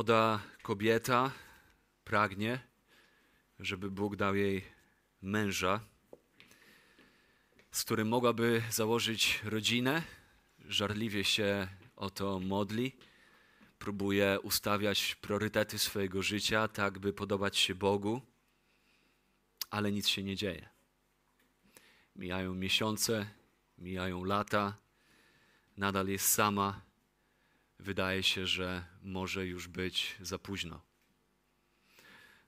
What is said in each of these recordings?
Młoda kobieta pragnie, żeby Bóg dał jej męża, z którym mogłaby założyć rodzinę, żarliwie się o to modli, próbuje ustawiać priorytety swojego życia, tak by podobać się Bogu, ale nic się nie dzieje. Mijają miesiące, mijają lata, nadal jest sama. Wydaje się, że może już być za późno.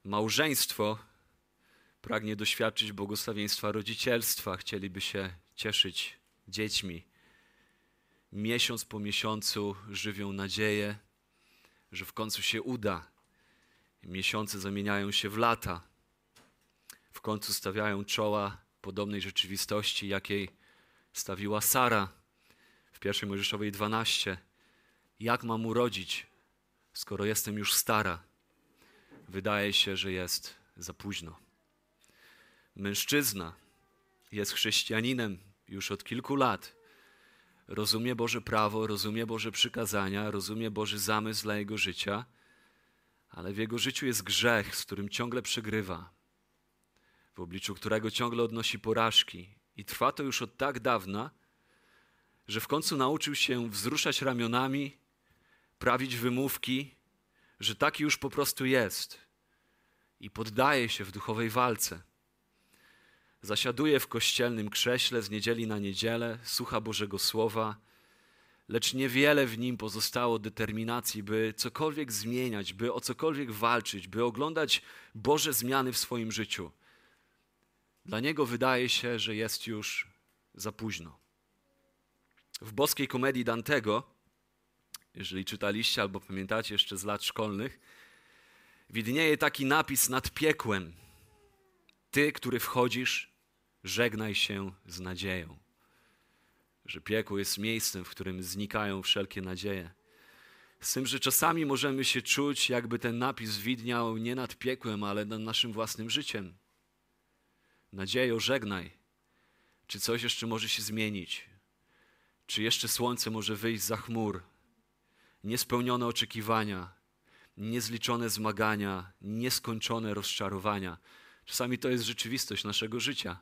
Małżeństwo pragnie doświadczyć błogosławieństwa rodzicielstwa, chcieliby się cieszyć dziećmi. Miesiąc po miesiącu żywią nadzieję, że w końcu się uda. Miesiące zamieniają się w lata. W końcu stawiają czoła podobnej rzeczywistości, jakiej stawiła Sara w pierwszej Mojżeszowej 12. Jak mam urodzić, skoro jestem już stara? Wydaje się, że jest za późno. Mężczyzna jest chrześcijaninem już od kilku lat. Rozumie Boże prawo, rozumie Boże przykazania, rozumie Boży zamysł dla jego życia, ale w jego życiu jest grzech, z którym ciągle przegrywa, w obliczu którego ciągle odnosi porażki. I trwa to już od tak dawna, że w końcu nauczył się wzruszać ramionami, prawić wymówki, że taki już po prostu jest i poddaje się w duchowej walce. Zasiaduje w kościelnym krześle z niedzieli na niedzielę, słucha Bożego Słowa, lecz niewiele w nim pozostało determinacji, by cokolwiek zmieniać, by o cokolwiek walczyć, by oglądać Boże zmiany w swoim życiu. Dla niego wydaje się, że jest już za późno. W boskiej komedii Dantego, jeżeli czytaliście albo pamiętacie jeszcze z lat szkolnych, widnieje taki napis nad piekłem. Ty, który wchodzisz, żegnaj się z nadzieją. Że piekło jest miejscem, w którym znikają wszelkie nadzieje. Z tym, że czasami możemy się czuć, jakby ten napis widniał nie nad piekłem, ale nad naszym własnym życiem. Nadziejo, żegnaj. Czy coś jeszcze może się zmienić? Czy jeszcze słońce może wyjść za chmur? Niespełnione oczekiwania, niezliczone zmagania, nieskończone rozczarowania. Czasami to jest rzeczywistość naszego życia.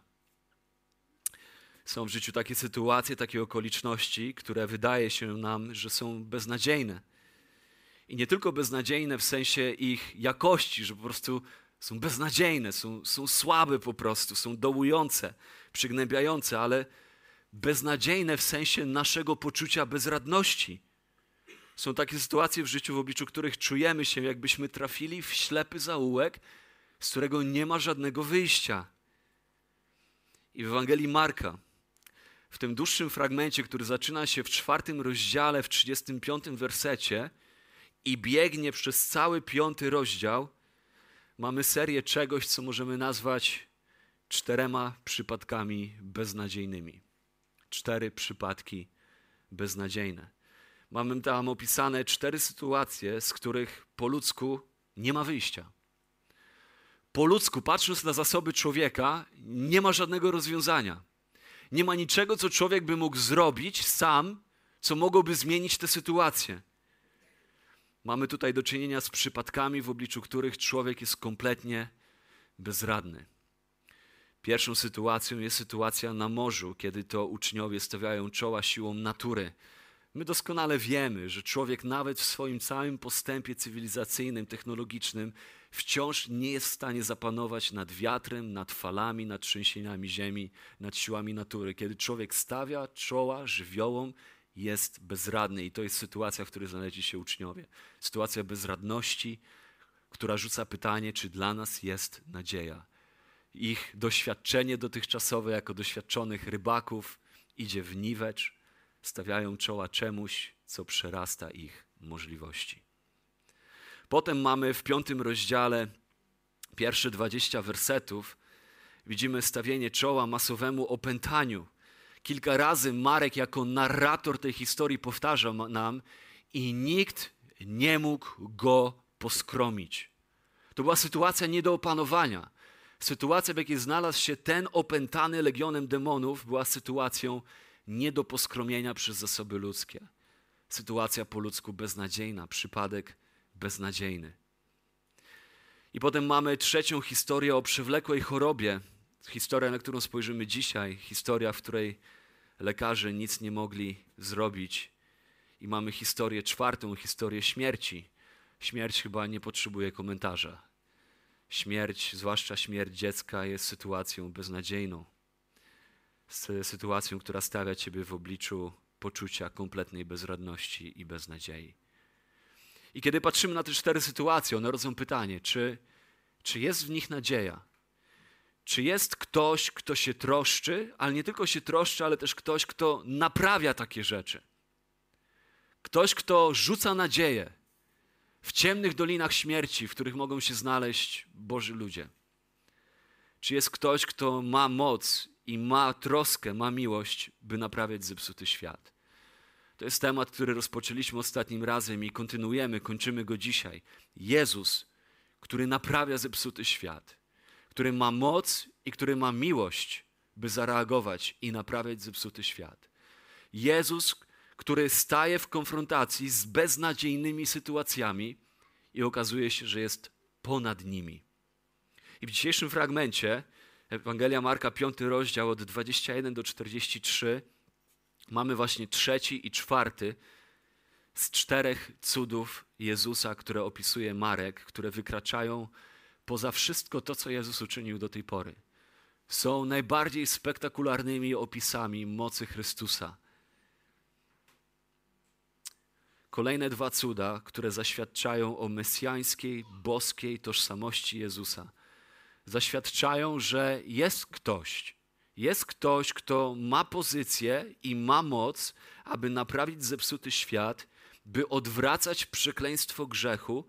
Są w życiu takie sytuacje, takie okoliczności, które wydaje się nam, że są beznadziejne. I nie tylko beznadziejne w sensie ich jakości, że po prostu są beznadziejne, są, są słabe po prostu, są dołujące, przygnębiające, ale beznadziejne w sensie naszego poczucia bezradności. Są takie sytuacje w życiu, w obliczu których czujemy się, jakbyśmy trafili w ślepy zaułek, z którego nie ma żadnego wyjścia. I w Ewangelii Marka, w tym dłuższym fragmencie, który zaczyna się w czwartym rozdziale, w 35 wersecie i biegnie przez cały piąty rozdział, mamy serię czegoś, co możemy nazwać czterema przypadkami beznadziejnymi. Cztery przypadki beznadziejne. Mamy tam opisane cztery sytuacje, z których po ludzku nie ma wyjścia. Po ludzku, patrząc na zasoby człowieka, nie ma żadnego rozwiązania. Nie ma niczego, co człowiek by mógł zrobić sam, co mogłoby zmienić tę sytuację. Mamy tutaj do czynienia z przypadkami, w obliczu których człowiek jest kompletnie bezradny. Pierwszą sytuacją jest sytuacja na morzu, kiedy to uczniowie stawiają czoła siłom natury. My doskonale wiemy, że człowiek nawet w swoim całym postępie cywilizacyjnym, technologicznym wciąż nie jest w stanie zapanować nad wiatrem, nad falami, nad trzęsieniami ziemi, nad siłami natury. Kiedy człowiek stawia czoła żywiołom, jest bezradny i to jest sytuacja, w której znaleźli się uczniowie. Sytuacja bezradności, która rzuca pytanie, czy dla nas jest nadzieja. Ich doświadczenie dotychczasowe jako doświadczonych rybaków idzie w niwecz, stawiają czoła czemuś, co przerasta ich możliwości. Potem mamy w piątym rozdziale pierwsze dwadzieścia wersetów. Widzimy stawienie czoła masowemu opętaniu. Kilka razy Marek jako narrator tej historii powtarza nam i nikt nie mógł go poskromić. To była sytuacja nie do opanowania. Sytuacja, w jakiej znalazł się ten opętany legionem demonów, była sytuacją nie do poskromienia przez zasoby ludzkie. Sytuacja po ludzku beznadziejna, przypadek beznadziejny. I potem mamy trzecią historię o przewlekłej chorobie. Historia, na którą spojrzymy dzisiaj. Historia, w której lekarze nic nie mogli zrobić. I mamy historię czwartą, historię śmierci. Śmierć chyba nie potrzebuje komentarza. Śmierć, zwłaszcza śmierć dziecka, jest sytuacją beznadziejną. Sytuacją, która stawia ciebie w obliczu poczucia kompletnej bezradności i beznadziei. I kiedy patrzymy na te cztery sytuacje, one rodzą pytanie, czy, czy jest w nich nadzieja? Czy jest ktoś, kto się troszczy, ale nie tylko się troszczy, ale też ktoś, kto naprawia takie rzeczy? Ktoś, kto rzuca nadzieję w ciemnych dolinach śmierci, w których mogą się znaleźć Boży ludzie? Czy jest ktoś, kto ma moc i ma troskę, ma miłość, by naprawiać zepsuty świat? To jest temat, który rozpoczęliśmy ostatnim razem i kontynuujemy, kończymy go dzisiaj. Jezus, który naprawia zepsuty świat, który ma moc i który ma miłość, by zareagować i naprawiać zepsuty świat. Jezus, który staje w konfrontacji z beznadziejnymi sytuacjami i okazuje się, że jest ponad nimi. I w dzisiejszym fragmencie Ewangelia Marka, 5 rozdział od 21 do 43 mamy właśnie trzeci i czwarty z czterech cudów Jezusa, które opisuje Marek, które wykraczają poza wszystko to, co Jezus uczynił do tej pory. Są najbardziej spektakularnymi opisami mocy Chrystusa. Kolejne dwa cuda, które zaświadczają o mesjańskiej, boskiej tożsamości Jezusa. Zaświadczają, że jest ktoś, jest ktoś, kto ma pozycję i ma moc, aby naprawić zepsuty świat, by odwracać przekleństwo grzechu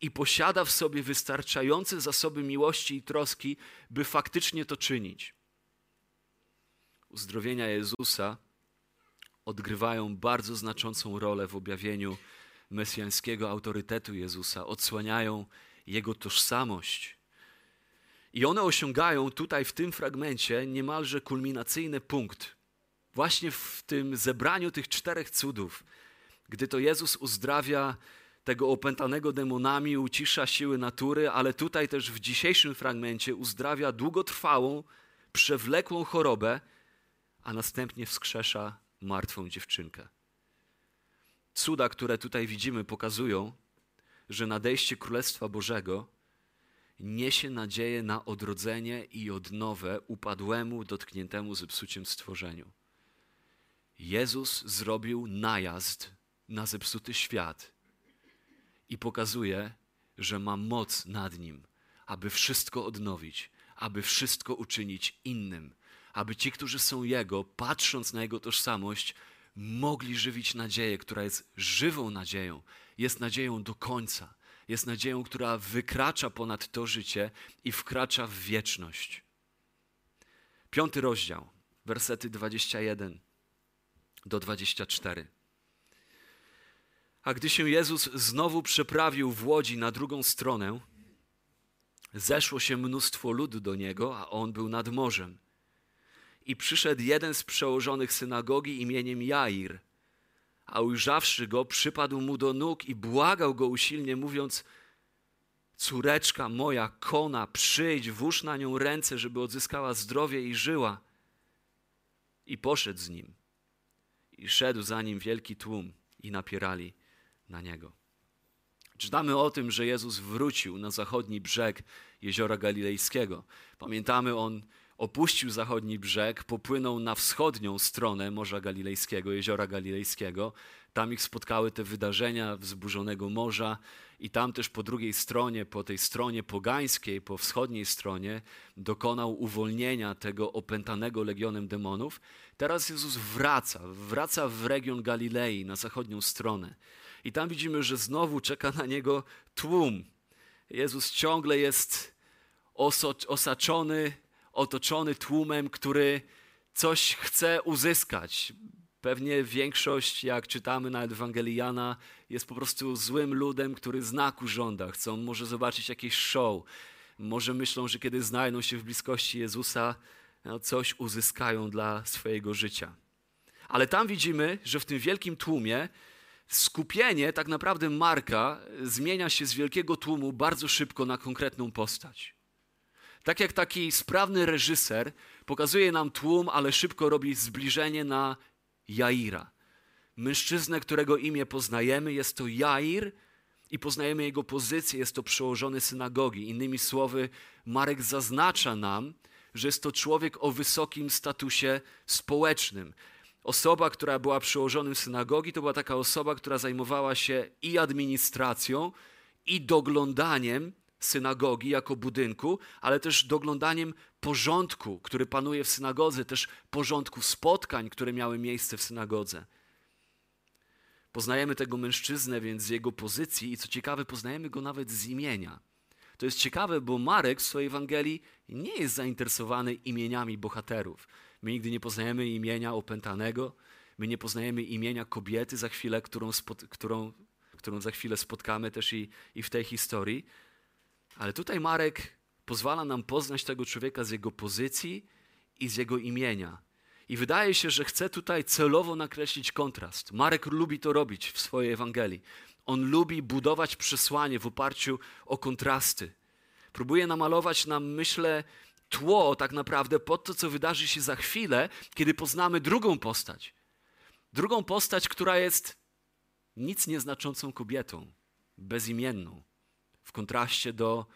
i posiada w sobie wystarczające zasoby miłości i troski, by faktycznie to czynić. Uzdrowienia Jezusa odgrywają bardzo znaczącą rolę w objawieniu mesjańskiego autorytetu Jezusa, odsłaniają jego tożsamość i one osiągają tutaj w tym fragmencie niemalże kulminacyjny punkt. Właśnie w tym zebraniu tych czterech cudów, gdy to Jezus uzdrawia tego opętanego demonami, ucisza siły natury, ale tutaj też w dzisiejszym fragmencie uzdrawia długotrwałą, przewlekłą chorobę, a następnie wskrzesza martwą dziewczynkę. Cuda, które tutaj widzimy, pokazują, że nadejście Królestwa Bożego niesie nadzieję na odrodzenie i odnowę upadłemu, dotkniętemu zepsuciem stworzeniu. Jezus zrobił najazd na zepsuty świat i pokazuje, że ma moc nad nim, aby wszystko odnowić, aby wszystko uczynić innym, aby ci, którzy są Jego, patrząc na Jego tożsamość, mogli żywić nadzieję, która jest żywą nadzieją, jest nadzieją do końca jest nadzieją, która wykracza ponad to życie i wkracza w wieczność. Piąty rozdział, wersety 21 do 24. A gdy się Jezus znowu przeprawił w łodzi na drugą stronę, zeszło się mnóstwo ludu do niego, a on był nad morzem. I przyszedł jeden z przełożonych synagogi imieniem Jair – a ujrzawszy go, przypadł mu do nóg i błagał go usilnie, mówiąc: Córeczka moja, kona, przyjdź, włóż na nią ręce, żeby odzyskała zdrowie i żyła. I poszedł z nim. I szedł za nim wielki tłum i napierali na niego. Czytamy o tym, że Jezus wrócił na zachodni brzeg jeziora Galilejskiego. Pamiętamy, on opuścił zachodni brzeg, popłynął na wschodnią stronę Morza Galilejskiego, jeziora Galilejskiego. Tam ich spotkały te wydarzenia wzburzonego morza, i tam też po drugiej stronie, po tej stronie pogańskiej, po wschodniej stronie, dokonał uwolnienia tego opętanego legionem demonów. Teraz Jezus wraca, wraca w region Galilei, na zachodnią stronę. I tam widzimy, że znowu czeka na niego tłum. Jezus ciągle jest osaczony otoczony tłumem, który coś chce uzyskać. Pewnie większość, jak czytamy na Ewangeliana, jest po prostu złym ludem, który znaku żąda. Chcą może zobaczyć jakieś show. Może myślą, że kiedy znajdą się w bliskości Jezusa, no, coś uzyskają dla swojego życia. Ale tam widzimy, że w tym wielkim tłumie skupienie tak naprawdę Marka zmienia się z wielkiego tłumu bardzo szybko na konkretną postać. Tak jak taki sprawny reżyser pokazuje nam tłum, ale szybko robi zbliżenie na Jaira. Mężczyznę, którego imię poznajemy, jest to Jair i poznajemy jego pozycję, jest to przełożony synagogi. Innymi słowy, Marek zaznacza nam, że jest to człowiek o wysokim statusie społecznym. Osoba, która była przełożonym synagogi, to była taka osoba, która zajmowała się i administracją, i doglądaniem synagogi jako budynku, ale też doglądaniem porządku, który panuje w synagodze, też porządku spotkań, które miały miejsce w synagodze. Poznajemy tego mężczyznę więc z jego pozycji i co ciekawe, poznajemy go nawet z imienia. To jest ciekawe, bo Marek w swojej Ewangelii nie jest zainteresowany imieniami bohaterów. My nigdy nie poznajemy imienia opętanego, my nie poznajemy imienia kobiety za chwilę, którą, którą, którą za chwilę spotkamy też i, i w tej historii. Ale tutaj Marek pozwala nam poznać tego człowieka z jego pozycji i z jego imienia. I wydaje się, że chce tutaj celowo nakreślić kontrast. Marek lubi to robić w swojej Ewangelii. On lubi budować przesłanie w oparciu o kontrasty. Próbuje namalować nam, myślę, tło tak naprawdę pod to, co wydarzy się za chwilę, kiedy poznamy drugą postać. Drugą postać, która jest nic nieznaczącą kobietą, bezimienną, kontraście do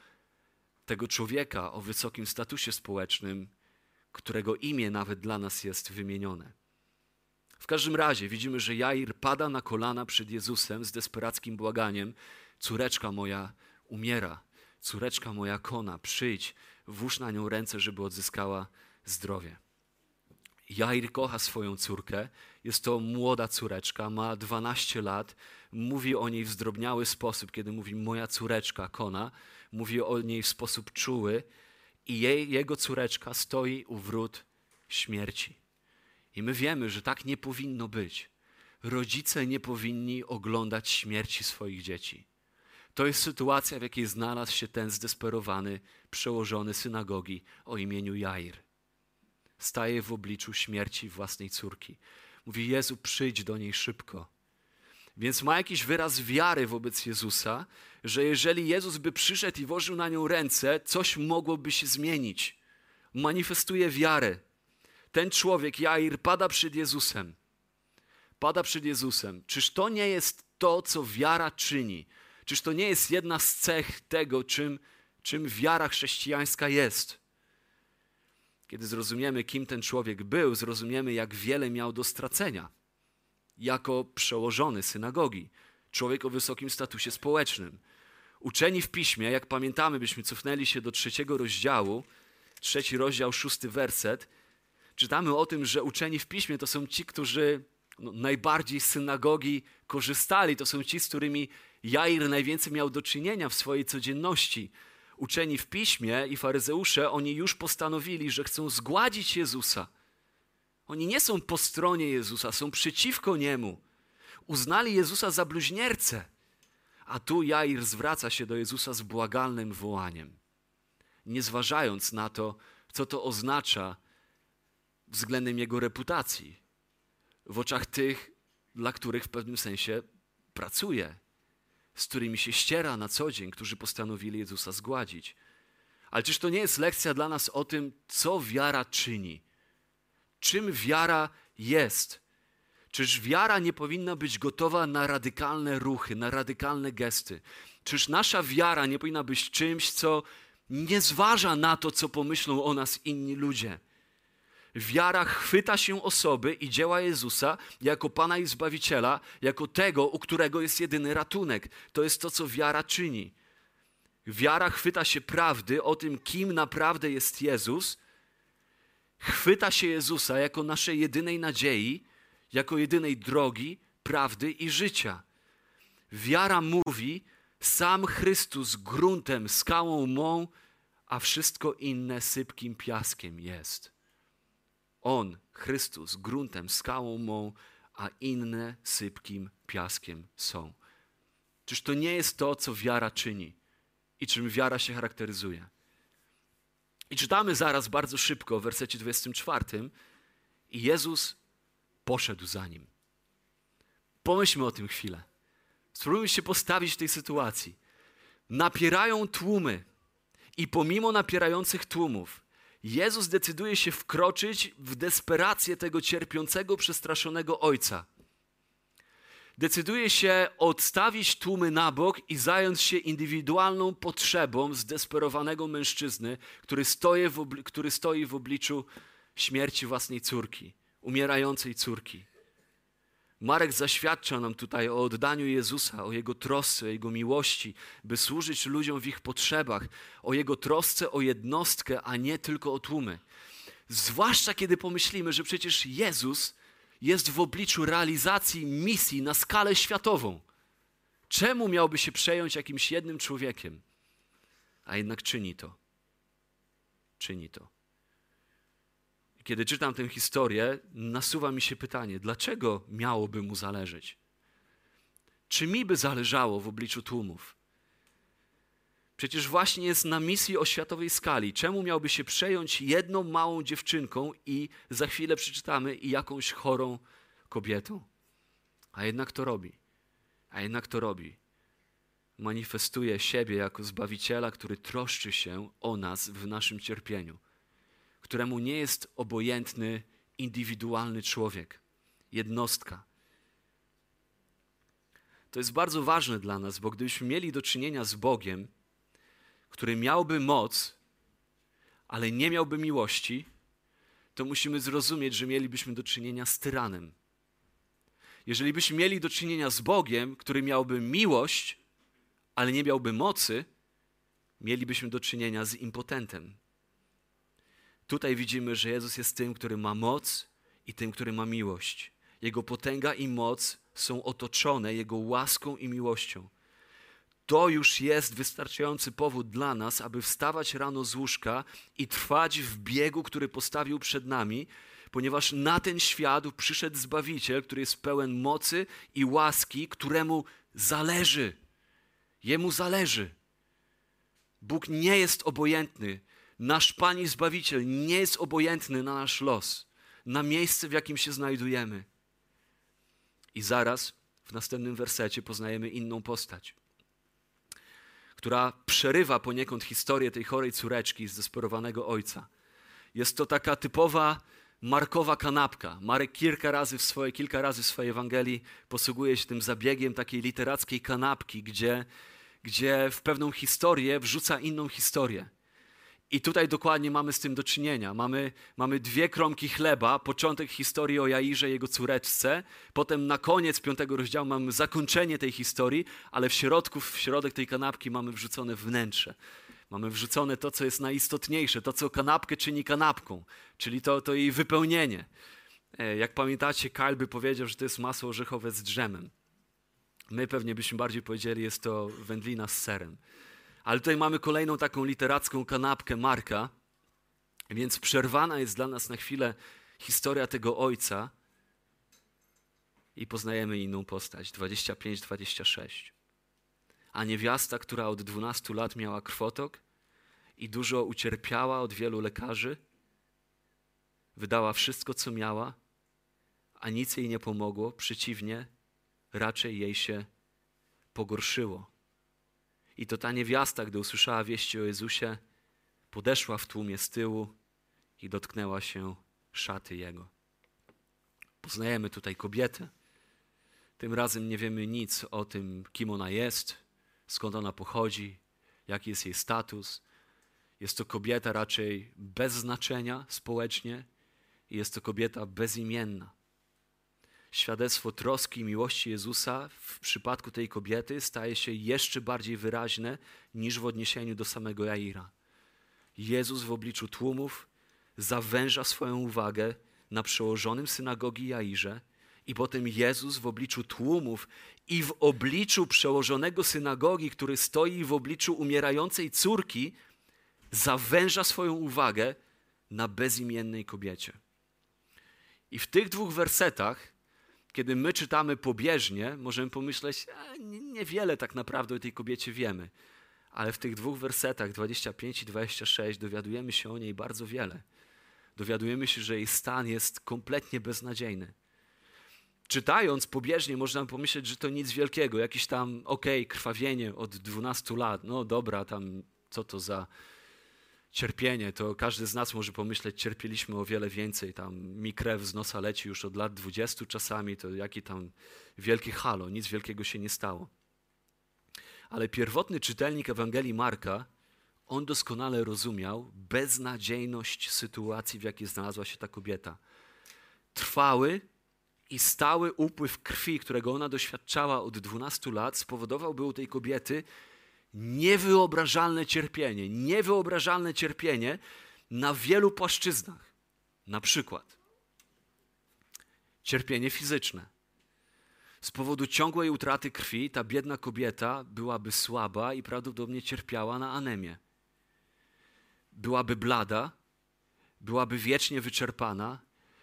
tego człowieka o wysokim statusie społecznym, którego imię nawet dla nas jest wymienione. W każdym razie widzimy, że Jair pada na kolana przed Jezusem z desperackim błaganiem: Córeczka moja umiera, córeczka moja kona, przyjdź, włóż na nią ręce, żeby odzyskała zdrowie. Jair kocha swoją córkę, jest to młoda córeczka, ma 12 lat, mówi o niej w zdrobniały sposób, kiedy mówi moja córeczka, Kona, mówi o niej w sposób czuły i jej, jego córeczka stoi u wrót śmierci. I my wiemy, że tak nie powinno być. Rodzice nie powinni oglądać śmierci swoich dzieci. To jest sytuacja, w jakiej znalazł się ten zdesperowany, przełożony synagogi o imieniu Jair. Staje w obliczu śmierci własnej córki. Mówi: Jezu, przyjdź do niej szybko. Więc ma jakiś wyraz wiary wobec Jezusa, że jeżeli Jezus by przyszedł i włożył na nią ręce, coś mogłoby się zmienić. Manifestuje wiarę. Ten człowiek, Jair, pada przed Jezusem. Pada przed Jezusem. Czyż to nie jest to, co wiara czyni? Czyż to nie jest jedna z cech tego, czym, czym wiara chrześcijańska jest? Kiedy zrozumiemy, kim ten człowiek był, zrozumiemy, jak wiele miał do stracenia. Jako przełożony synagogi, człowiek o wysokim statusie społecznym. Uczeni w piśmie, jak pamiętamy, byśmy cofnęli się do trzeciego rozdziału, trzeci rozdział, szósty werset, czytamy o tym, że uczeni w piśmie to są ci, którzy no, najbardziej z synagogi korzystali. To są ci, z którymi Jair najwięcej miał do czynienia w swojej codzienności. Uczeni w piśmie i faryzeusze, oni już postanowili, że chcą zgładzić Jezusa. Oni nie są po stronie Jezusa, są przeciwko Niemu. Uznali Jezusa za bluźniercę. A tu Jair zwraca się do Jezusa z błagalnym wołaniem, nie zważając na to, co to oznacza względem jego reputacji w oczach tych, dla których w pewnym sensie pracuje, z którymi się ściera na co dzień, którzy postanowili Jezusa zgładzić. Ale czyż to nie jest lekcja dla nas o tym, co wiara czyni? Czym wiara jest? Czyż wiara nie powinna być gotowa na radykalne ruchy, na radykalne gesty? Czyż nasza wiara nie powinna być czymś, co nie zważa na to, co pomyślą o nas inni ludzie? Wiara chwyta się osoby i dzieła Jezusa jako Pana i Zbawiciela, jako tego, u którego jest jedyny ratunek. To jest to, co wiara czyni. Wiara chwyta się prawdy o tym, kim naprawdę jest Jezus, chwyta się Jezusa jako naszej jedynej nadziei, jako jedynej drogi, prawdy i życia. Wiara mówi, sam Chrystus gruntem, skałą mą, a wszystko inne sypkim piaskiem jest. On, Chrystus, gruntem, skałą mą, a inne sypkim piaskiem są. Czyż to nie jest to, co wiara czyni i czym wiara się charakteryzuje? I czytamy zaraz bardzo szybko w wersecie 24. I Jezus poszedł za nim. Pomyślmy o tym chwilę. Spróbujmy się postawić w tej sytuacji. Napierają tłumy i pomimo napierających tłumów, Jezus decyduje się wkroczyć w desperację tego cierpiącego, przestraszonego ojca. Decyduje się odstawić tłumy na bok i zająć się indywidualną potrzebą zdesperowanego mężczyzny, który który stoi w obliczu śmierci własnej córki, umierającej córki. Marek zaświadcza nam tutaj o oddaniu Jezusa, o Jego trosce, o Jego miłości, by służyć ludziom w ich potrzebach, o Jego trosce o jednostkę, a nie tylko o tłumy. Zwłaszcza kiedy pomyślimy, że przecież Jezus jest w obliczu realizacji misji na skalę światową. Czemu miałby się przejąć jakimś jednym człowiekiem? A jednak czyni to. Czyni to kiedy czytam tę historię, nasuwa mi się pytanie, dlaczego miałoby mu zależeć? Czy mi by zależało w obliczu tłumów? Przecież właśnie jest na misji o światowej skali. Czemu miałby się przejąć jedną małą dziewczynką i za chwilę przeczytamy i jakąś chorą kobietą? A jednak to robi. A jednak to robi. Manifestuje siebie jako Zbawiciela, który troszczy się o nas w naszym cierpieniu któremu nie jest obojętny, indywidualny człowiek, jednostka. To jest bardzo ważne dla nas, bo gdybyśmy mieli do czynienia z Bogiem, który miałby moc, ale nie miałby miłości, to musimy zrozumieć, że mielibyśmy do czynienia z tyranem. Jeżeli byśmy mieli do czynienia z Bogiem, który miałby miłość, ale nie miałby mocy, mielibyśmy do czynienia z impotentem. Tutaj widzimy, że Jezus jest tym, który ma moc i tym, który ma miłość. Jego potęga i moc są otoczone Jego łaską i miłością. To już jest wystarczający powód dla nas, aby wstawać rano z łóżka i trwać w biegu, który postawił przed nami, ponieważ na ten świat przyszedł Zbawiciel, który jest pełen mocy i łaski, któremu zależy. Jemu zależy. Bóg nie jest obojętny Nasz Pan i Zbawiciel nie jest obojętny na nasz los, na miejsce, w jakim się znajdujemy. I zaraz w następnym wersecie poznajemy inną postać, która przerywa poniekąd historię tej chorej córeczki zdesperowanego ojca. Jest to taka typowa Markowa kanapka. Marek kilka razy w swojej, kilka razy w swojej Ewangelii posługuje się tym zabiegiem takiej literackiej kanapki, gdzie, gdzie w pewną historię wrzuca inną historię. I tutaj dokładnie mamy z tym do czynienia. Mamy, mamy dwie kromki chleba, początek historii o Jairze jego córeczce, potem na koniec piątego rozdziału mamy zakończenie tej historii, ale w środku, w środek tej kanapki mamy wrzucone wnętrze. Mamy wrzucone to, co jest najistotniejsze, to, co kanapkę czyni kanapką, czyli to, to jej wypełnienie. E, jak pamiętacie, Kyle powiedział, że to jest masło orzechowe z drzemem. My pewnie byśmy bardziej powiedzieli, jest to wędlina z serem. Ale tutaj mamy kolejną taką literacką kanapkę Marka, więc przerwana jest dla nas na chwilę historia tego ojca i poznajemy inną postać 25-26. A niewiasta, która od 12 lat miała krwotok i dużo ucierpiała od wielu lekarzy, wydała wszystko, co miała, a nic jej nie pomogło, przeciwnie, raczej jej się pogorszyło. I to ta niewiasta, gdy usłyszała wieści o Jezusie, podeszła w tłumie z tyłu i dotknęła się szaty Jego. Poznajemy tutaj kobietę. Tym razem nie wiemy nic o tym, kim ona jest, skąd ona pochodzi, jaki jest jej status. Jest to kobieta raczej bez znaczenia społecznie i jest to kobieta bezimienna świadectwo troski i miłości Jezusa w przypadku tej kobiety staje się jeszcze bardziej wyraźne niż w odniesieniu do samego Jaira. Jezus w obliczu tłumów zawęża swoją uwagę na przełożonym synagogi Jairze i potem Jezus w obliczu tłumów i w obliczu przełożonego synagogi, który stoi w obliczu umierającej córki, zawęża swoją uwagę na bezimiennej kobiecie. I w tych dwóch wersetach kiedy my czytamy pobieżnie, możemy pomyśleć, niewiele tak naprawdę o tej kobiecie wiemy. Ale w tych dwóch wersetach, 25 i 26, dowiadujemy się o niej bardzo wiele. Dowiadujemy się, że jej stan jest kompletnie beznadziejny. czytając pobieżnie można pomyśleć, że to nic wielkiego, jakieś tam, okej, okay, krwawienie od 12 lat, no dobra, tam co to za cierpienie, to każdy z nas może pomyśleć, cierpieliśmy o wiele więcej, tam mi krew z nosa leci już od lat 20 czasami, to jaki tam wielki halo, nic wielkiego się nie stało. Ale pierwotny czytelnik Ewangelii Marka, on doskonale rozumiał beznadziejność sytuacji, w jakiej znalazła się ta kobieta. Trwały i stały upływ krwi, którego ona doświadczała od 12 lat, spowodowałby u tej kobiety niewyobrażalne cierpienie. Niewyobrażalne cierpienie na wielu płaszczyznach. Na przykład cierpienie fizyczne. Z powodu ciągłej utraty krwi ta biedna kobieta byłaby słaba i prawdopodobnie cierpiała na anemię. Byłaby blada, byłaby wiecznie wyczerpana,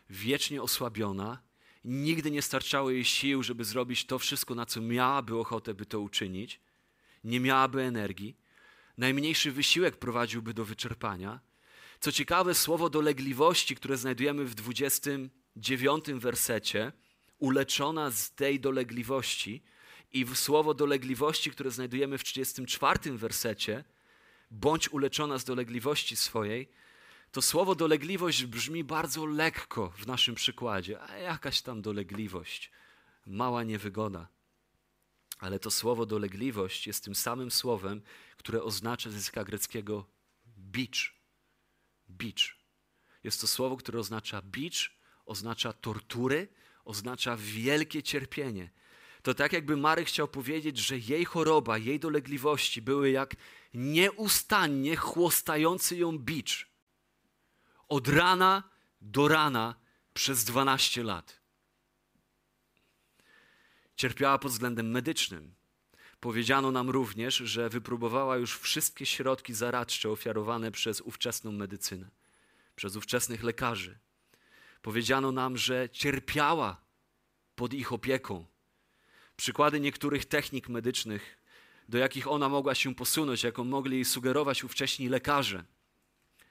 wiecznie osłabiona, nigdy nie starczało jej sił, żeby zrobić to wszystko, na co miałaby ochotę, by to uczynić. Nie miałaby energii. Najmniejszy wysiłek prowadziłby do wyczerpania. Co ciekawe, słowo dolegliwości, które znajdujemy w 29 wersecie, uleczona z tej dolegliwości, i słowo dolegliwości, które znajdujemy w 34 wersecie, bądź uleczona z dolegliwości swojej, to słowo dolegliwość brzmi bardzo lekko w naszym przykładzie, a jakaś tam dolegliwość, mała niewygoda. Ale to słowo dolegliwość jest tym samym słowem, które oznacza z języka greckiego bicz. Bicz. Jest to słowo, które oznacza bicz, oznacza tortury, oznacza wielkie cierpienie. To tak jakby Mary chciał powiedzieć, że jej choroba, jej dolegliwości były jak nieustannie chłostający ją bicz od rana do rana przez 12 lat. Cierpiała pod względem medycznym. Powiedziano nam również, że wypróbowała już wszystkie środki zaradcze ofiarowane przez ówczesną medycynę, przez ówczesnych lekarzy. Powiedziano nam, że cierpiała pod ich opieką. Przykłady niektórych technik medycznych, do jakich ona mogła się posunąć, jaką mogli jej sugerować ówcześni lekarze –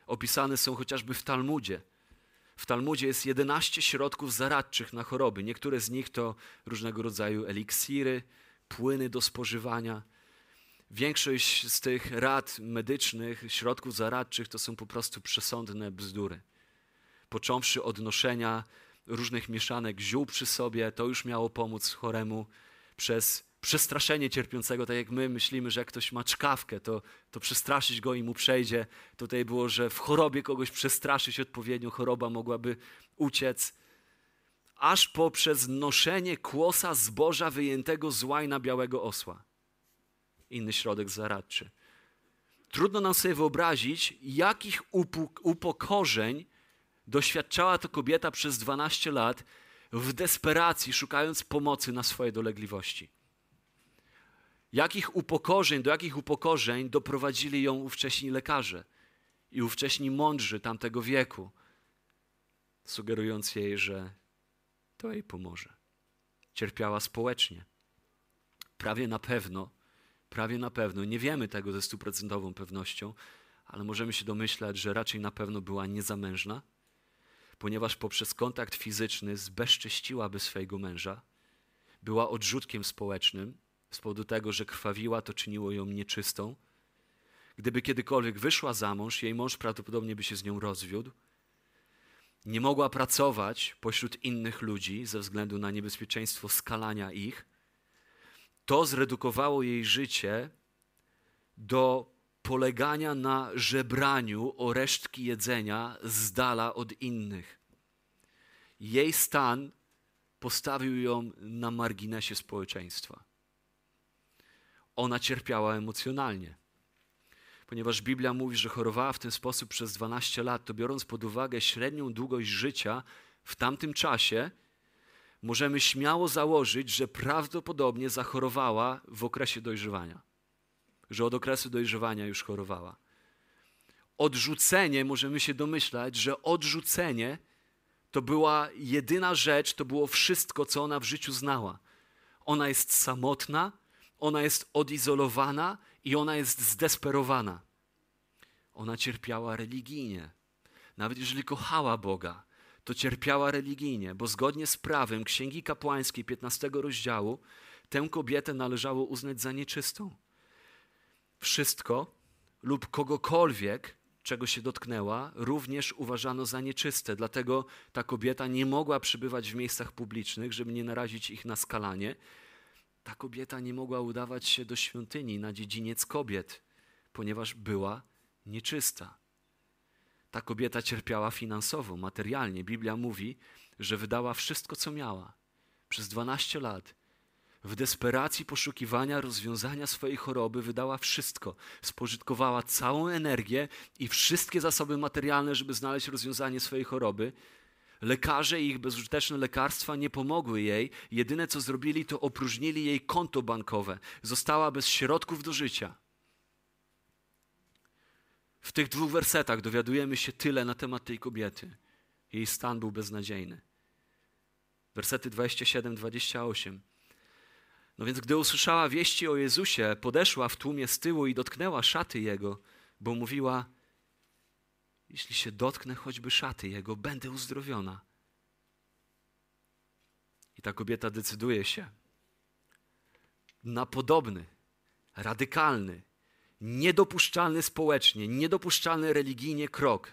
opisane są chociażby w Talmudzie. W Talmudzie jest 11 środków zaradczych na choroby. Niektóre z nich to różnego rodzaju eliksiry, płyny do spożywania. Większość z tych rad medycznych, środków zaradczych to są po prostu przesądne bzdury. Począwszy od noszenia różnych mieszanek ziół przy sobie, to już miało pomóc choremu przez przestraszenie cierpiącego, tak jak my myślimy, że jak ktoś ma czkawkę, to, to przestraszyć go i mu przejdzie. Tutaj było, że w chorobie kogoś przestraszyć odpowiednio, choroba mogłaby uciec. Aż poprzez noszenie kłosa zboża wyjętego z łajna białego osła. Inny środek zaradczy. Trudno nam sobie wyobrazić, jakich upokorzeń doświadczała to kobieta przez 12 lat w desperacji, szukając pomocy na swoje dolegliwości. Jakich upokorzeń, do jakich upokorzeń doprowadzili ją ówcześni lekarze i ówcześni mądrzy tamtego wieku, sugerując jej, że to jej pomoże. Cierpiała społecznie. Prawie na pewno, prawie na pewno, nie wiemy tego ze stuprocentową pewnością, ale możemy się domyślać, że raczej na pewno była niezamężna, ponieważ poprzez kontakt fizyczny zbezcześciłaby swojego męża, była odrzutkiem społecznym, z powodu tego, że krwawiła, to czyniło ją nieczystą. Gdyby kiedykolwiek wyszła za mąż, jej mąż prawdopodobnie by się z nią rozwiódł. Nie mogła pracować pośród innych ludzi ze względu na niebezpieczeństwo skalania ich. To zredukowało jej życie do polegania na żebraniu o resztki jedzenia z dala od innych. Jej stan postawił ją na marginesie społeczeństwa ona cierpiała emocjonalnie. Ponieważ Biblia mówi, że chorowała w ten sposób przez 12 lat, to biorąc pod uwagę średnią długość życia w tamtym czasie, możemy śmiało założyć, że prawdopodobnie zachorowała w okresie dojrzewania. Że od okresu dojrzewania już chorowała. Odrzucenie, możemy się domyślać, że odrzucenie to była jedyna rzecz, to było wszystko, co ona w życiu znała. Ona jest samotna, ona jest odizolowana i ona jest zdesperowana. Ona cierpiała religijnie. Nawet jeżeli kochała Boga, to cierpiała religijnie, bo zgodnie z prawem Księgi Kapłańskiej 15 rozdziału tę kobietę należało uznać za nieczystą. Wszystko lub kogokolwiek, czego się dotknęła, również uważano za nieczyste. Dlatego ta kobieta nie mogła przybywać w miejscach publicznych, żeby nie narazić ich na skalanie. Ta kobieta nie mogła udawać się do świątyni na dziedziniec kobiet, ponieważ była nieczysta. Ta kobieta cierpiała finansowo, materialnie. Biblia mówi, że wydała wszystko, co miała przez 12 lat w desperacji poszukiwania rozwiązania swojej choroby wydała wszystko. Spożytkowała całą energię i wszystkie zasoby materialne, żeby znaleźć rozwiązanie swojej choroby. Lekarze i ich bezużyteczne lekarstwa nie pomogły jej. Jedyne co zrobili, to opróżnili jej konto bankowe. Została bez środków do życia. W tych dwóch wersetach dowiadujemy się tyle na temat tej kobiety. Jej stan był beznadziejny. Wersety 27-28. No więc gdy usłyszała wieści o Jezusie, podeszła w tłumie z tyłu i dotknęła szaty Jego, bo mówiła, jeśli się dotknę choćby szaty Jego, będę uzdrowiona. I ta kobieta decyduje się na podobny, radykalny, niedopuszczalny społecznie, niedopuszczalny religijnie krok.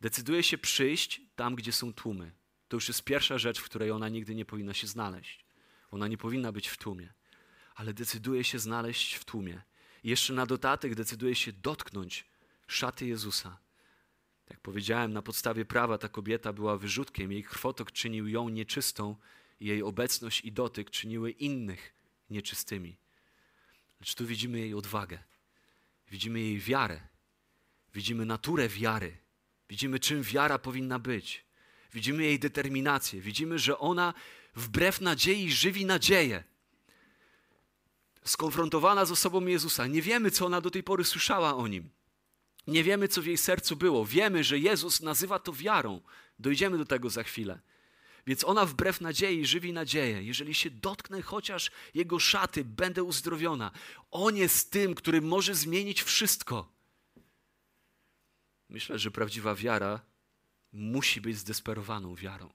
Decyduje się przyjść tam, gdzie są tłumy. To już jest pierwsza rzecz, w której ona nigdy nie powinna się znaleźć. Ona nie powinna być w tłumie, ale decyduje się znaleźć w tłumie. I jeszcze na dodatek decyduje się dotknąć szaty Jezusa. Jak powiedziałem, na podstawie prawa ta kobieta była wyrzutkiem, jej krwotok czynił ją nieczystą, jej obecność i dotyk czyniły innych nieczystymi. Lecz tu widzimy jej odwagę, widzimy jej wiarę, widzimy naturę wiary, widzimy czym wiara powinna być, widzimy jej determinację, widzimy, że ona wbrew nadziei żywi nadzieję. Skonfrontowana z osobą Jezusa, nie wiemy, co ona do tej pory słyszała o nim. Nie wiemy, co w jej sercu było. Wiemy, że Jezus nazywa to wiarą. Dojdziemy do tego za chwilę. Więc ona wbrew nadziei żywi nadzieję. Jeżeli się dotknę chociaż jego szaty, będę uzdrowiona. On jest tym, który może zmienić wszystko. Myślę, że prawdziwa wiara musi być zdesperowaną wiarą.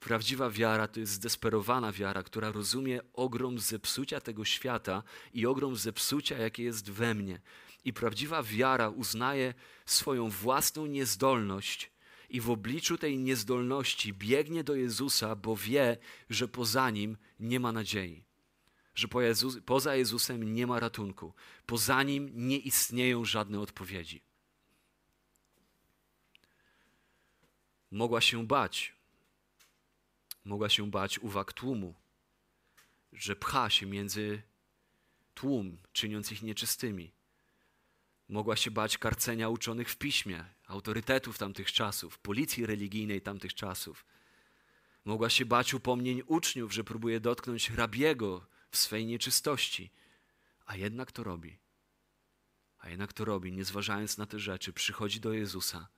Prawdziwa wiara to jest zdesperowana wiara, która rozumie ogrom zepsucia tego świata i ogrom zepsucia, jakie jest we mnie. I prawdziwa wiara uznaje swoją własną niezdolność i w obliczu tej niezdolności biegnie do Jezusa, bo wie, że poza nim nie ma nadziei. Że po Jezus, poza Jezusem nie ma ratunku, poza nim nie istnieją żadne odpowiedzi. Mogła się bać, mogła się bać uwag tłumu, że pcha się między tłum, czyniąc ich nieczystymi. Mogła się bać karcenia uczonych w piśmie, autorytetów tamtych czasów, policji religijnej tamtych czasów. Mogła się bać upomnień uczniów, że próbuje dotknąć hrabiego w swej nieczystości. A jednak to robi. A jednak to robi, nie zważając na te rzeczy, przychodzi do Jezusa.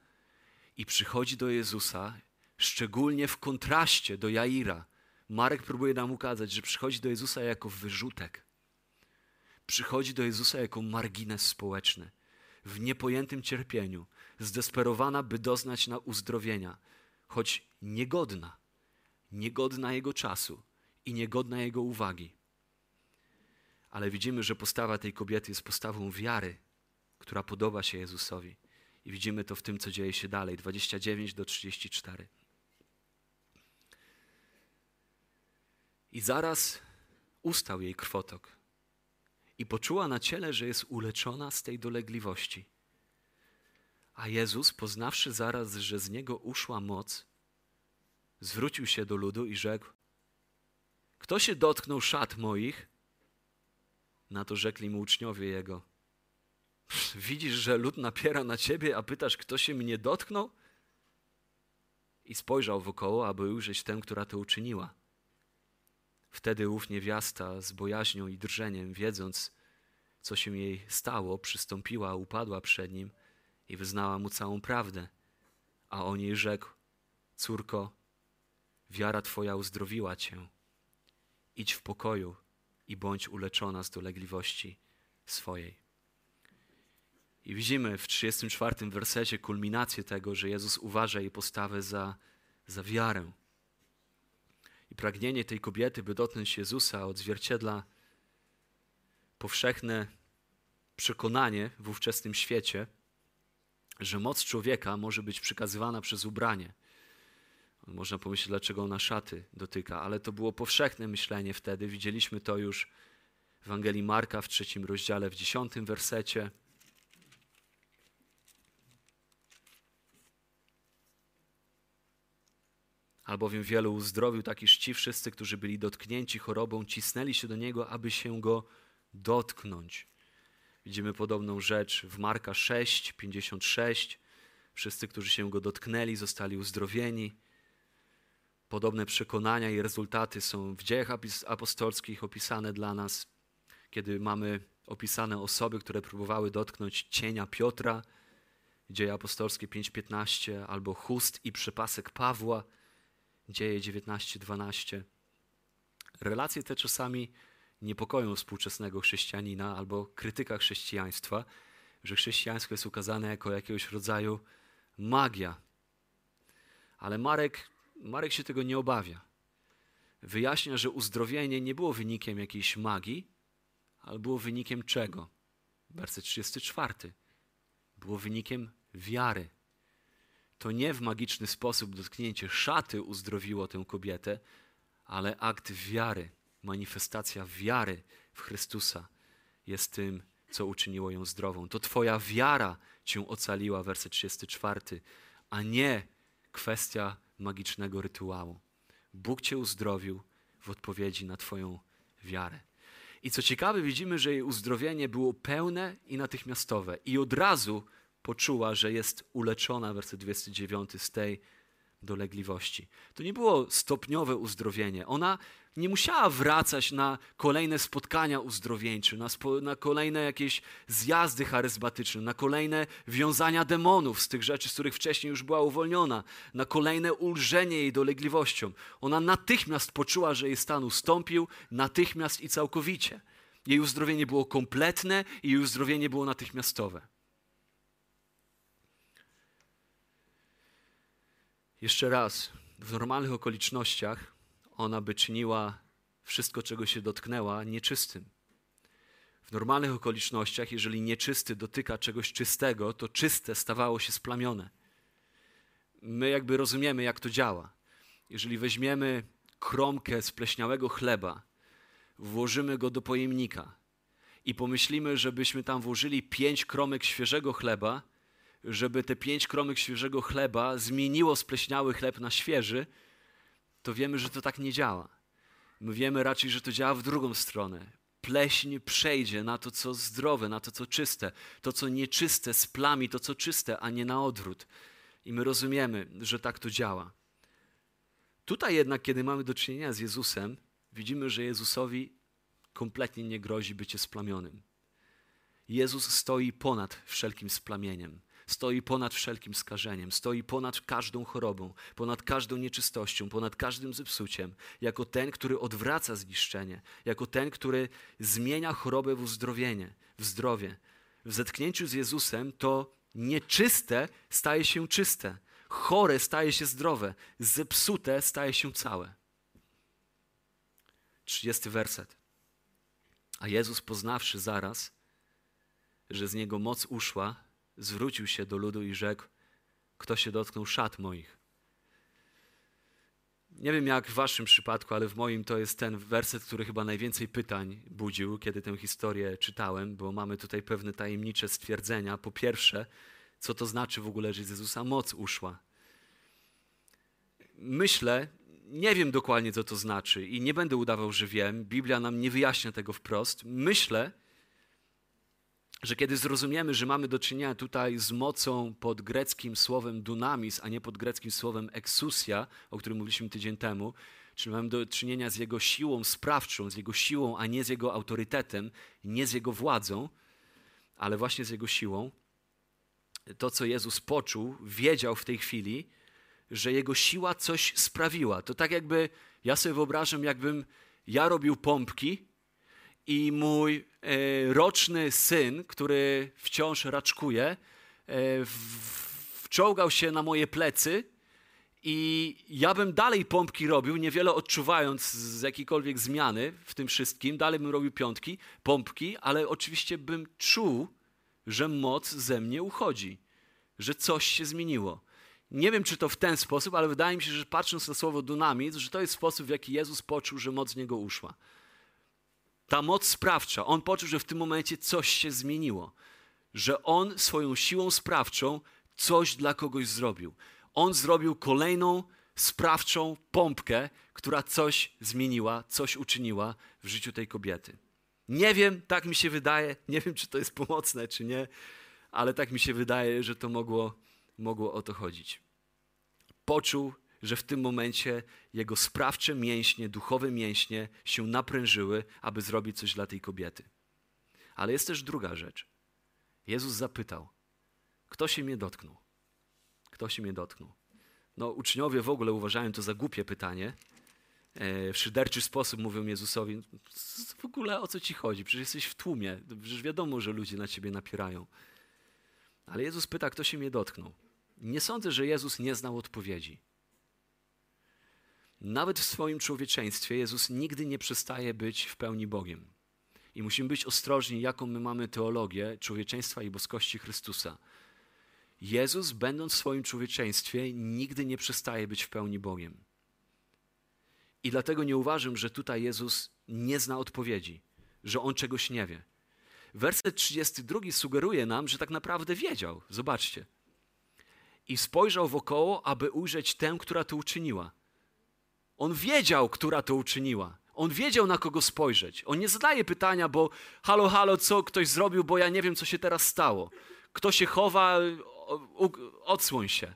I przychodzi do Jezusa szczególnie w kontraście do Jaira. Marek próbuje nam ukazać, że przychodzi do Jezusa jako wyrzutek. Przychodzi do Jezusa jako margines społeczny, w niepojętym cierpieniu, zdesperowana, by doznać na uzdrowienia, choć niegodna, niegodna Jego czasu i niegodna Jego uwagi. Ale widzimy, że postawa tej kobiety jest postawą wiary, która podoba się Jezusowi. I widzimy to w tym, co dzieje się dalej, 29 do 34. I zaraz ustał jej krwotok i poczuła na ciele, że jest uleczona z tej dolegliwości. A Jezus, poznawszy zaraz, że z niego uszła moc, zwrócił się do ludu i rzekł: Kto się dotknął szat moich? Na to rzekli mu uczniowie jego: Widzisz, że lud napiera na ciebie, a pytasz, kto się mnie dotknął? I spojrzał wokoło, aby ujrzeć tę, która to uczyniła. Wtedy ów niewiasta z bojaźnią i drżeniem, wiedząc, co się jej stało, przystąpiła, upadła przed nim i wyznała mu całą prawdę. A on jej rzekł: Córko, wiara twoja uzdrowiła cię. Idź w pokoju i bądź uleczona z dolegliwości swojej. I widzimy w 34 wersecie kulminację tego, że Jezus uważa jej postawę za za wiarę. I pragnienie tej kobiety, by dotknąć Jezusa, odzwierciedla powszechne przekonanie w ówczesnym świecie, że moc człowieka może być przekazywana przez ubranie. Można pomyśleć, dlaczego ona szaty dotyka, ale to było powszechne myślenie wtedy. Widzieliśmy to już w Ewangelii Marka w trzecim rozdziale, w dziesiątym wersecie. Albowiem wielu uzdrowił, tak iż ci wszyscy, którzy byli dotknięci chorobą, cisnęli się do Niego, aby się Go dotknąć. Widzimy podobną rzecz w Marka 6, 56. Wszyscy, którzy się Go dotknęli, zostali uzdrowieni. Podobne przekonania i rezultaty są w dziejach apostolskich opisane dla nas, kiedy mamy opisane osoby, które próbowały dotknąć cienia Piotra, dzieje apostolskie 5:15, albo chust i przypasek Pawła, dzieje 19:12. Relacje te czasami niepokoją współczesnego chrześcijanina albo krytyka chrześcijaństwa, że chrześcijaństwo jest ukazane jako jakiegoś rodzaju magia. Ale Marek Marek się tego nie obawia. Wyjaśnia, że uzdrowienie nie było wynikiem jakiejś magii, ale było wynikiem czego? Werset 34. Było wynikiem wiary. To nie w magiczny sposób dotknięcie szaty uzdrowiło tę kobietę, ale akt wiary, manifestacja wiary w Chrystusa jest tym, co uczyniło ją zdrową. To Twoja wiara cię ocaliła, werset 34, a nie kwestia magicznego rytuału. Bóg cię uzdrowił w odpowiedzi na Twoją wiarę. I co ciekawe, widzimy, że jej uzdrowienie było pełne i natychmiastowe. I od razu poczuła, że jest uleczona, werset 29, z tej dolegliwości. To nie było stopniowe uzdrowienie. Ona nie musiała wracać na kolejne spotkania uzdrowieńcze, na, spo, na kolejne jakieś zjazdy charyzmatyczne, na kolejne wiązania demonów z tych rzeczy, z których wcześniej już była uwolniona, na kolejne ulżenie jej dolegliwością. Ona natychmiast poczuła, że jej stan ustąpił, natychmiast i całkowicie. Jej uzdrowienie było kompletne i jej uzdrowienie było natychmiastowe. Jeszcze raz, w normalnych okolicznościach ona by czyniła wszystko, czego się dotknęła, nieczystym. W normalnych okolicznościach, jeżeli nieczysty dotyka czegoś czystego, to czyste stawało się splamione. My jakby rozumiemy, jak to działa. Jeżeli weźmiemy kromkę spleśniałego chleba, włożymy go do pojemnika i pomyślimy, żebyśmy tam włożyli pięć kromek świeżego chleba, żeby te pięć kromek świeżego chleba zmieniło spleśniały chleb na świeży, to wiemy, że to tak nie działa. My wiemy raczej, że to działa w drugą stronę. Pleśń przejdzie na to, co zdrowe, na to, co czyste. To, co nieczyste, splami to, co czyste, a nie na odwrót. I my rozumiemy, że tak to działa. Tutaj jednak, kiedy mamy do czynienia z Jezusem, widzimy, że Jezusowi kompletnie nie grozi bycie splamionym. Jezus stoi ponad wszelkim splamieniem stoi ponad wszelkim skażeniem, stoi ponad każdą chorobą, ponad każdą nieczystością, ponad każdym zepsuciem, jako ten, który odwraca zniszczenie, jako ten, który zmienia chorobę w uzdrowienie, w zdrowie. W zetknięciu z Jezusem to nieczyste staje się czyste, chore staje się zdrowe, zepsute staje się całe. 30 werset. A Jezus poznawszy zaraz, że z niego moc uszła, zwrócił się do ludu i rzekł: Kto się dotknął szat moich? Nie wiem jak w waszym przypadku, ale w moim to jest ten werset, który chyba najwięcej pytań budził, kiedy tę historię czytałem, bo mamy tutaj pewne tajemnicze stwierdzenia. Po pierwsze, co to znaczy w ogóle, że z Jezusa moc uszła? Myślę, nie wiem dokładnie, co to znaczy i nie będę udawał, że wiem. Biblia nam nie wyjaśnia tego wprost. Myślę, że kiedy zrozumiemy, że mamy do czynienia tutaj z mocą pod greckim słowem dunamis, a nie pod greckim słowem exousia, o którym mówiliśmy tydzień temu, czyli mamy do czynienia z jego siłą sprawczą, z jego siłą, a nie z jego autorytetem, nie z jego władzą, ale właśnie z jego siłą, to co Jezus poczuł, wiedział w tej chwili, że jego siła coś sprawiła. To tak jakby, ja sobie wyobrażam, jakbym ja robił pompki i mój e, roczny syn, który wciąż raczkuje, e, wczołgał się na moje plecy I ja bym dalej pompki robił, niewiele odczuwając z jakiejkolwiek zmiany w tym wszystkim. Dalej bym robił piątki, pompki, ale oczywiście bym czuł, że moc ze mnie uchodzi, że coś się zmieniło. Nie wiem, czy to w ten sposób, ale wydaje mi się, że patrząc na słowo dunamit, że to jest sposób, w jaki Jezus poczuł, że moc z niego uszła. Ta moc sprawcza, on poczuł, że w tym momencie coś się zmieniło, że on swoją siłą sprawczą coś dla kogoś zrobił. On zrobił kolejną sprawczą pompkę, która coś zmieniła, coś uczyniła w życiu tej kobiety. Nie wiem, tak mi się wydaje, nie wiem, czy to jest pomocne, czy nie, ale tak mi się wydaje, że to mogło, mogło o to chodzić. Poczuł, że w tym momencie jego sprawcze mięśnie, duchowe mięśnie się naprężyły, aby zrobić coś dla tej kobiety. Ale jest też druga rzecz. Jezus zapytał: Kto się mnie dotknął? Kto się mnie dotknął? No, uczniowie w ogóle uważają to za głupie pytanie. E, w szyderczy sposób mówią Jezusowi: W ogóle o co ci chodzi? Przecież jesteś w tłumie. Przecież wiadomo, że ludzie na ciebie napierają. Ale Jezus pyta, kto się mnie dotknął. Nie sądzę, że Jezus nie znał odpowiedzi. Nawet w swoim człowieczeństwie Jezus nigdy nie przestaje być w pełni Bogiem. I musimy być ostrożni, jaką my mamy teologię człowieczeństwa i boskości Chrystusa. Jezus, będąc w swoim człowieczeństwie, nigdy nie przestaje być w pełni Bogiem. I dlatego nie uważam, że tutaj Jezus nie zna odpowiedzi, że on czegoś nie wie. Werset 32 sugeruje nam, że tak naprawdę wiedział. Zobaczcie. I spojrzał wokoło, aby ujrzeć tę, która to uczyniła. On wiedział, która to uczyniła. On wiedział, na kogo spojrzeć. On nie zadaje pytania, bo halo, halo, co ktoś zrobił, bo ja nie wiem, co się teraz stało. Kto się chowa, odsłoń się.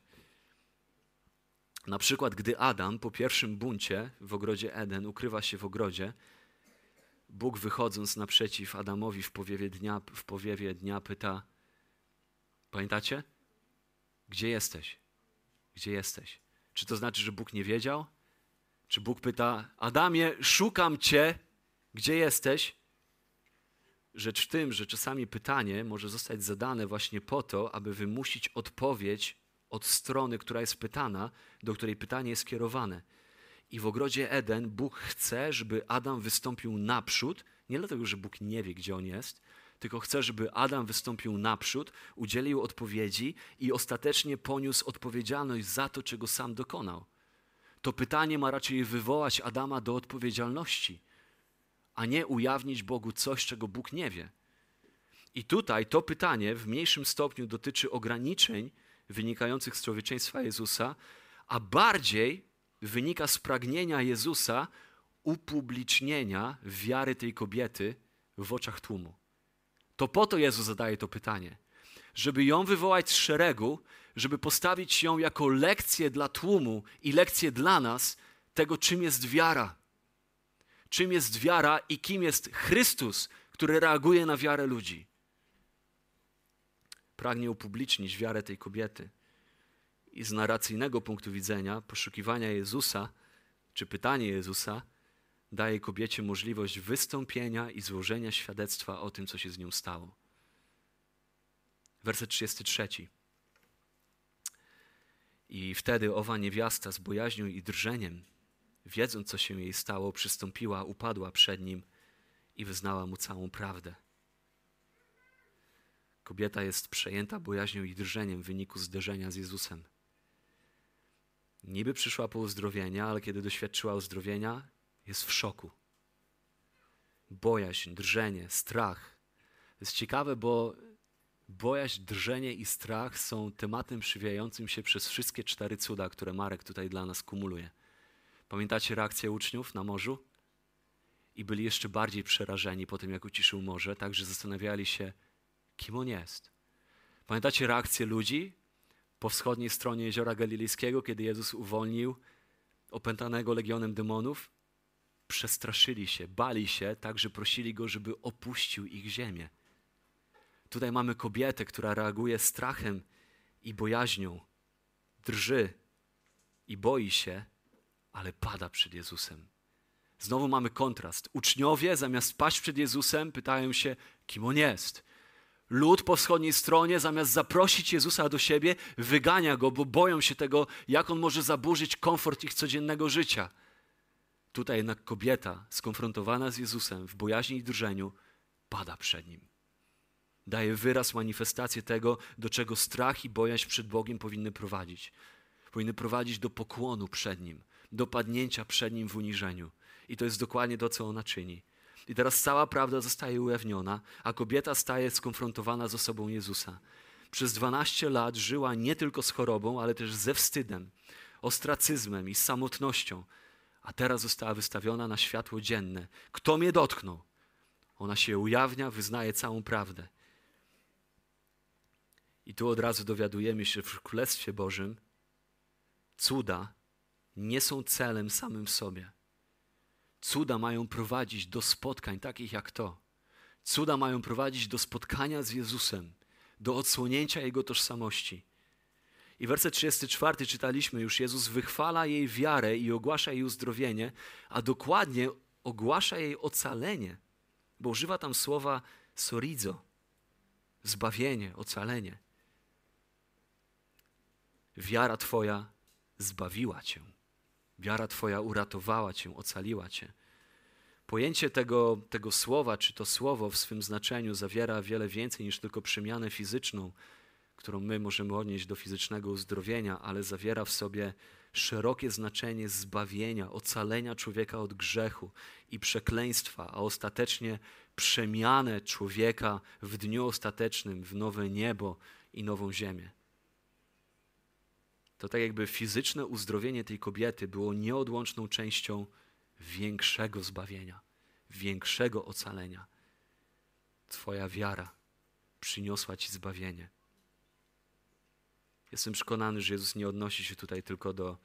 Na przykład, gdy Adam po pierwszym buncie w ogrodzie Eden ukrywa się w ogrodzie, Bóg wychodząc naprzeciw Adamowi w powiewie dnia, w powiewie dnia pyta: Pamiętacie? Gdzie jesteś? Gdzie jesteś? Czy to znaczy, że Bóg nie wiedział? Czy Bóg pyta: Adamie, szukam cię, gdzie jesteś? Rzecz w tym, że czasami pytanie może zostać zadane właśnie po to, aby wymusić odpowiedź od strony, która jest pytana, do której pytanie jest skierowane. I w ogrodzie Eden Bóg chce, żeby Adam wystąpił naprzód, nie dlatego, że Bóg nie wie, gdzie on jest, tylko chce, żeby Adam wystąpił naprzód, udzielił odpowiedzi i ostatecznie poniósł odpowiedzialność za to, czego sam dokonał. To pytanie ma raczej wywołać Adama do odpowiedzialności, a nie ujawnić Bogu coś, czego Bóg nie wie. I tutaj to pytanie w mniejszym stopniu dotyczy ograniczeń wynikających z człowieczeństwa Jezusa, a bardziej wynika z pragnienia Jezusa upublicznienia wiary tej kobiety w oczach tłumu. To po to Jezus zadaje to pytanie, żeby ją wywołać z szeregu, żeby postawić ją jako lekcję dla tłumu i lekcję dla nas tego, czym jest wiara. Czym jest wiara i kim jest Chrystus, który reaguje na wiarę ludzi. Pragnie upublicznić wiarę tej kobiety. I z narracyjnego punktu widzenia, poszukiwania Jezusa, czy pytanie Jezusa, daje kobiecie możliwość wystąpienia i złożenia świadectwa o tym, co się z nią stało. Werset 33. I wtedy owa niewiasta z bojaźnią i drżeniem, wiedząc, co się jej stało, przystąpiła, upadła przed nim i wyznała mu całą prawdę. Kobieta jest przejęta bojaźnią i drżeniem w wyniku zderzenia z Jezusem. Niby przyszła po uzdrowienia, ale kiedy doświadczyła uzdrowienia, jest w szoku. Bojaźń, drżenie, strach. To jest ciekawe, bo bojaźń, drżenie i strach są tematem przywijającym się przez wszystkie cztery cuda, które Marek tutaj dla nas kumuluje. Pamiętacie reakcję uczniów na morzu? I byli jeszcze bardziej przerażeni po tym, jak uciszył morze, także zastanawiali się, kim on jest. Pamiętacie reakcję ludzi po wschodniej stronie jeziora Galilejskiego, kiedy Jezus uwolnił opętanego legionem demonów? Przestraszyli się, bali się, tak że prosili go, żeby opuścił ich ziemię. Tutaj mamy kobietę, która reaguje strachem i bojaźnią, drży i boi się, ale pada przed Jezusem. Znowu mamy kontrast. Uczniowie zamiast paść przed Jezusem pytają się, kim on jest. Lud po wschodniej stronie, zamiast zaprosić Jezusa do siebie, wygania go, bo boją się tego, jak on może zaburzyć komfort ich codziennego życia. Tutaj jednak kobieta, skonfrontowana z Jezusem w bojaźni i drżeniu, pada przed nim. Daje wyraz, manifestację tego, do czego strach i bojaźń przed Bogiem powinny prowadzić. Powinny prowadzić do pokłonu przed nim, do padnięcia przed nim w uniżeniu. I to jest dokładnie to, co ona czyni. I teraz cała prawda zostaje ujawniona, a kobieta staje skonfrontowana z osobą Jezusa. Przez 12 lat żyła nie tylko z chorobą, ale też ze wstydem, ostracyzmem i samotnością, a teraz została wystawiona na światło dzienne. Kto mnie dotknął? Ona się ujawnia, wyznaje całą prawdę. I tu od razu dowiadujemy się, w Królestwie Bożym cuda nie są celem samym w sobie. Cuda mają prowadzić do spotkań takich jak to. Cuda mają prowadzić do spotkania z Jezusem, do odsłonięcia Jego tożsamości. I werset 34 czytaliśmy już, Jezus wychwala jej wiarę i ogłasza jej uzdrowienie, a dokładnie ogłasza jej ocalenie, bo używa tam słowa sorizo, zbawienie, ocalenie. Wiara Twoja zbawiła Cię. Wiara Twoja uratowała Cię, ocaliła Cię. Pojęcie tego, tego słowa, czy to słowo w swym znaczeniu zawiera wiele więcej niż tylko przemianę fizyczną, którą my możemy odnieść do fizycznego uzdrowienia, ale zawiera w sobie szerokie znaczenie zbawienia, ocalenia człowieka od grzechu i przekleństwa, a ostatecznie przemianę człowieka w dniu ostatecznym w nowe niebo i nową ziemię. To tak jakby fizyczne uzdrowienie tej kobiety było nieodłączną częścią większego zbawienia, większego ocalenia. Twoja wiara przyniosła Ci zbawienie. Jestem przekonany, że Jezus nie odnosi się tutaj tylko do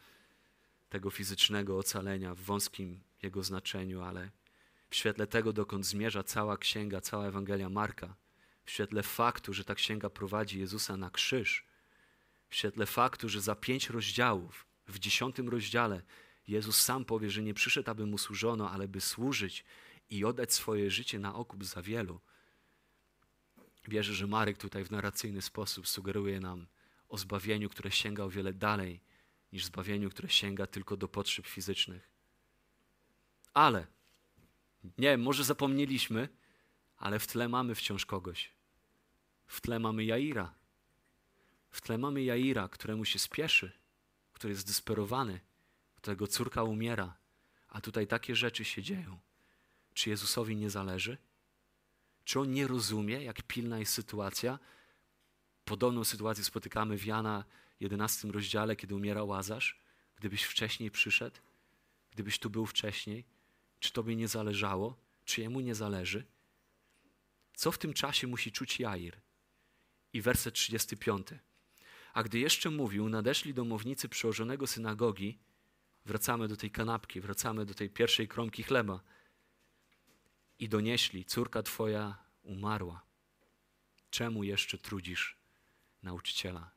tego fizycznego ocalenia w wąskim jego znaczeniu, ale w świetle tego, dokąd zmierza cała księga, cała Ewangelia Marka, w świetle faktu, że ta księga prowadzi Jezusa na krzyż, w świetle faktu, że za pięć rozdziałów, w dziesiątym rozdziale, Jezus sam powie, że nie przyszedł, aby mu służono, ale by służyć i oddać swoje życie na okup za wielu. Wierzę, że Marek tutaj w narracyjny sposób sugeruje nam o zbawieniu, które sięga o wiele dalej niż zbawieniu, które sięga tylko do potrzeb fizycznych. Ale, nie może zapomnieliśmy, ale w tle mamy wciąż kogoś. W tle mamy Jaira. W tle mamy Jaira, któremu się spieszy, który jest zdesperowany, którego córka umiera, a tutaj takie rzeczy się dzieją. Czy Jezusowi nie zależy? Czy on nie rozumie, jak pilna jest sytuacja? Podobną sytuację spotykamy w Jana 11 rozdziale, kiedy umiera Łazarz. Gdybyś wcześniej przyszedł, gdybyś tu był wcześniej, czy tobie nie zależało, czy jemu nie zależy? Co w tym czasie musi czuć Jair? I werset 35. A gdy jeszcze mówił, nadeszli domownicy przełożonego synagogi, wracamy do tej kanapki, wracamy do tej pierwszej kromki chleba i donieśli, córka twoja umarła. Czemu jeszcze trudzisz nauczyciela?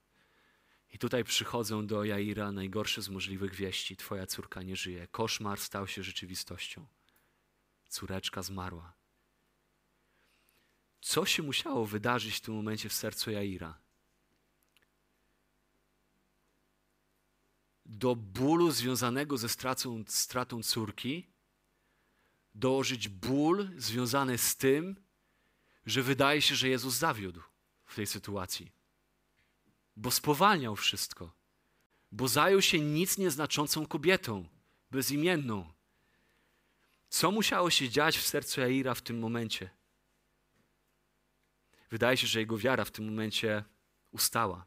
I tutaj przychodzą do Jaira najgorsze z możliwych wieści. Twoja córka nie żyje. Koszmar stał się rzeczywistością. Córeczka zmarła. Co się musiało wydarzyć w tym momencie w sercu Jaira? Do bólu związanego ze stratą, stratą córki dołożyć ból związany z tym, że wydaje się, że Jezus zawiódł w tej sytuacji, bo spowalniał wszystko, bo zajął się nic nieznaczącą kobietą, bezimienną. Co musiało się dziać w sercu Jaira w tym momencie? Wydaje się, że jego wiara w tym momencie ustała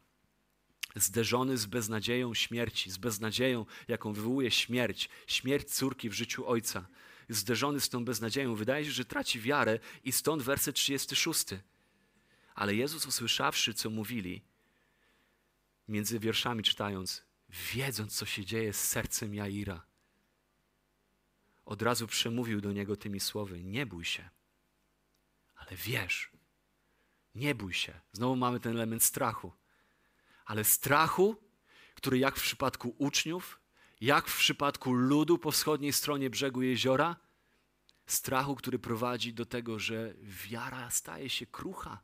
zderzony z beznadzieją śmierci, z beznadzieją, jaką wywołuje śmierć, śmierć córki w życiu ojca. Zderzony z tą beznadzieją, wydaje się, że traci wiarę i stąd werset 36. Ale Jezus usłyszawszy, co mówili, między wierszami czytając, wiedząc, co się dzieje z sercem Jaira, od razu przemówił do niego tymi słowy: Nie bój się, ale wierz. Nie bój się. Znowu mamy ten element strachu ale strachu, który jak w przypadku uczniów, jak w przypadku ludu po wschodniej stronie brzegu jeziora, strachu, który prowadzi do tego, że wiara staje się krucha,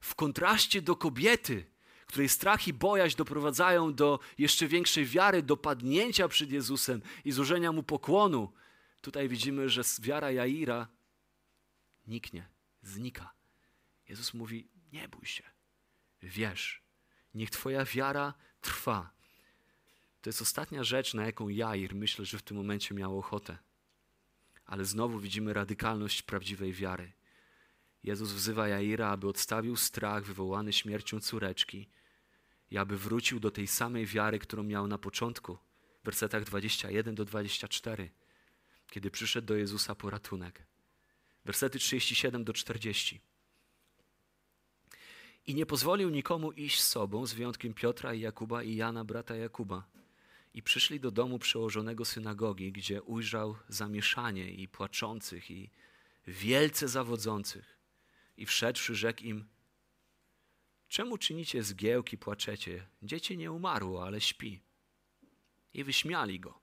w kontraście do kobiety, której strach i bojaźń doprowadzają do jeszcze większej wiary, do padnięcia przed Jezusem i złożenia mu pokłonu, tutaj widzimy, że wiara Jaira niknie, znika. Jezus mówi: Nie bój się, wierz, niech Twoja wiara trwa. To jest ostatnia rzecz, na jaką Jair myślę, że w tym momencie miał ochotę. Ale znowu widzimy radykalność prawdziwej wiary. Jezus wzywa Jaira, aby odstawił strach wywołany śmiercią córeczki i aby wrócił do tej samej wiary, którą miał na początku, w wersetach 21 do 24, kiedy przyszedł do Jezusa po ratunek. Wersety 37 do 40. I nie pozwolił nikomu iść z sobą, z wyjątkiem Piotra i Jakuba i Jana, brata Jakuba. I przyszli do domu przełożonego synagogi, gdzie ujrzał zamieszanie i płaczących, i wielce zawodzących. I wszedłszy, rzekł im: Czemu czynicie zgiełki, płaczecie? Dziecię nie umarło, ale śpi. I wyśmiali go.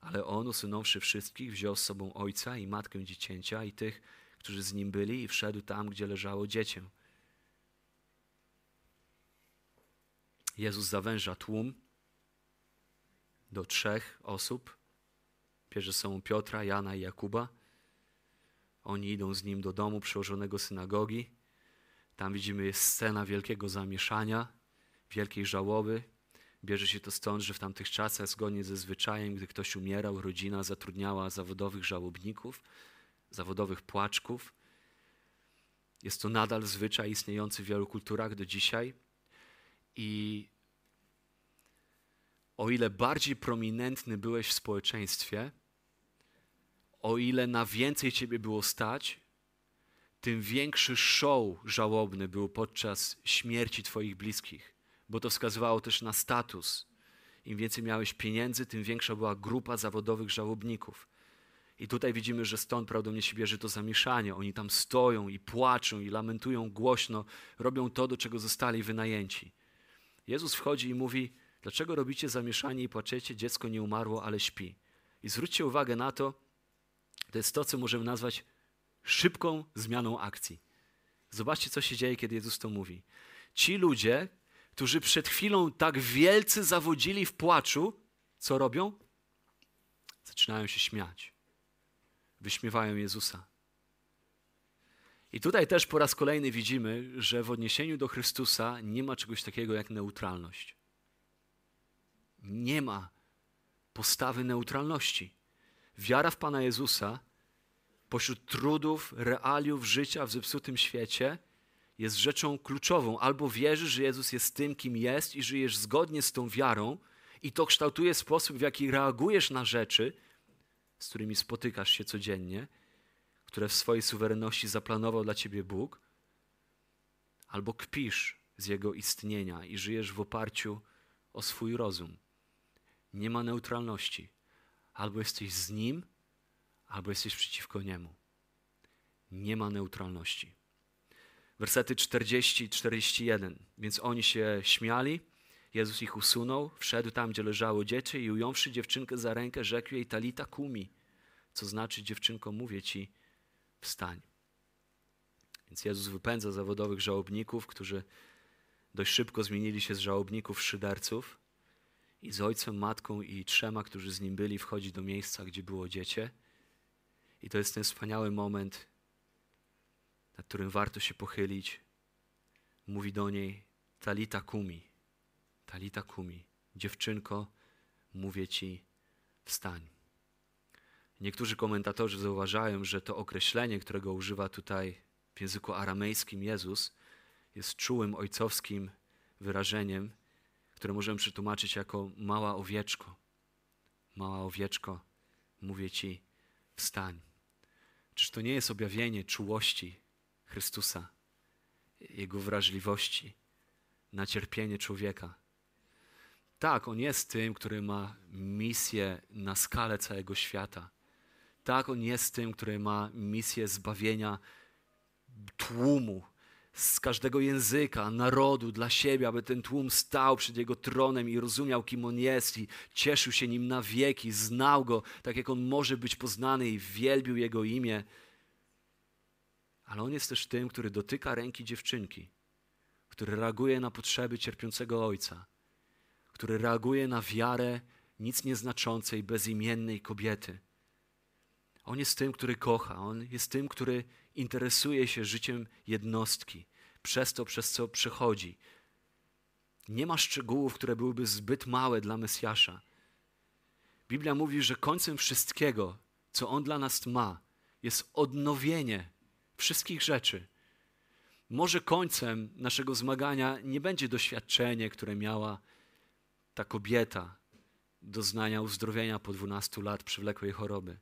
Ale on, usunąwszy wszystkich, wziął z sobą ojca i matkę dziecięcia i tych, którzy z nim byli, i wszedł tam, gdzie leżało dziecię. Jezus zawęża tłum do trzech osób. Bierze są Piotra, Jana i Jakuba. Oni idą z nim do domu przełożonego synagogi. Tam widzimy jest scena wielkiego zamieszania, wielkiej żałoby. Bierze się to stąd, że w tamtych czasach, zgodnie ze zwyczajem, gdy ktoś umierał, rodzina zatrudniała zawodowych żałobników, zawodowych płaczków. Jest to nadal zwyczaj istniejący w wielu kulturach do dzisiaj. I o ile bardziej prominentny byłeś w społeczeństwie, o ile na więcej ciebie było stać, tym większy show żałobny był podczas śmierci Twoich bliskich, bo to wskazywało też na status. Im więcej miałeś pieniędzy, tym większa była grupa zawodowych żałobników. I tutaj widzimy, że stąd prawdopodobnie się bierze to zamieszanie. Oni tam stoją i płaczą i lamentują głośno, robią to, do czego zostali wynajęci. Jezus wchodzi i mówi: Dlaczego robicie zamieszanie i płaczecie? Dziecko nie umarło, ale śpi. I zwróćcie uwagę na to, to jest to, co możemy nazwać szybką zmianą akcji. Zobaczcie, co się dzieje, kiedy Jezus to mówi. Ci ludzie, którzy przed chwilą tak wielce zawodzili w płaczu, co robią? Zaczynają się śmiać. Wyśmiewają Jezusa. I tutaj też po raz kolejny widzimy, że w odniesieniu do Chrystusa nie ma czegoś takiego jak neutralność. Nie ma postawy neutralności. Wiara w Pana Jezusa pośród trudów, realiów życia w zepsutym świecie jest rzeczą kluczową. Albo wierzysz, że Jezus jest tym, kim jest i żyjesz zgodnie z tą wiarą, i to kształtuje sposób, w jaki reagujesz na rzeczy, z którymi spotykasz się codziennie, które w swojej suwerenności zaplanował dla ciebie Bóg, albo kpisz z Jego istnienia i żyjesz w oparciu o swój rozum. Nie ma neutralności. Albo jesteś z Nim, albo jesteś przeciwko Niemu. Nie ma neutralności. Wersety 40 i 41. Więc oni się śmiali, Jezus ich usunął, wszedł tam, gdzie leżało dziecię i ująwszy dziewczynkę za rękę, rzekł jej talita kumi, co znaczy dziewczynko, mówię ci, wstań. Więc Jezus wypędza zawodowych żałobników, którzy dość szybko zmienili się z żałobników szyderców i z ojcem, matką i trzema, którzy z nim byli, wchodzi do miejsca, gdzie było dziecię. I to jest ten wspaniały moment, nad którym warto się pochylić. Mówi do niej Talita Kumi, Talita Kumi, dziewczynko, mówię ci, wstań. Niektórzy komentatorzy zauważają, że to określenie, którego używa tutaj w języku aramejskim Jezus, jest czułym ojcowskim wyrażeniem, które możemy przetłumaczyć jako mała owieczko. Mała owieczko, mówię ci, wstań. Czyż to nie jest objawienie czułości Chrystusa, Jego wrażliwości na cierpienie człowieka? Tak, On jest tym, który ma misję na skalę całego świata. Tak, On jest tym, który ma misję zbawienia tłumu, z każdego języka, narodu, dla siebie, aby ten tłum stał przed Jego tronem i rozumiał, kim On jest i cieszył się Nim na wieki, znał Go tak, jak On może być poznany i wielbił Jego imię. Ale On jest też tym, który dotyka ręki dziewczynki który reaguje na potrzeby cierpiącego ojca, który reaguje na wiarę nic nieznaczącej, bezimiennej kobiety. On jest tym, który kocha, on jest tym, który interesuje się życiem jednostki, przez to, przez co przechodzi. Nie ma szczegółów, które byłyby zbyt małe dla Mesjasza. Biblia mówi, że końcem wszystkiego, co On dla nas ma, jest odnowienie wszystkich rzeczy. Może końcem naszego zmagania nie będzie doświadczenie, które miała ta kobieta, doznania uzdrowienia po 12 lat przewlekłej choroby.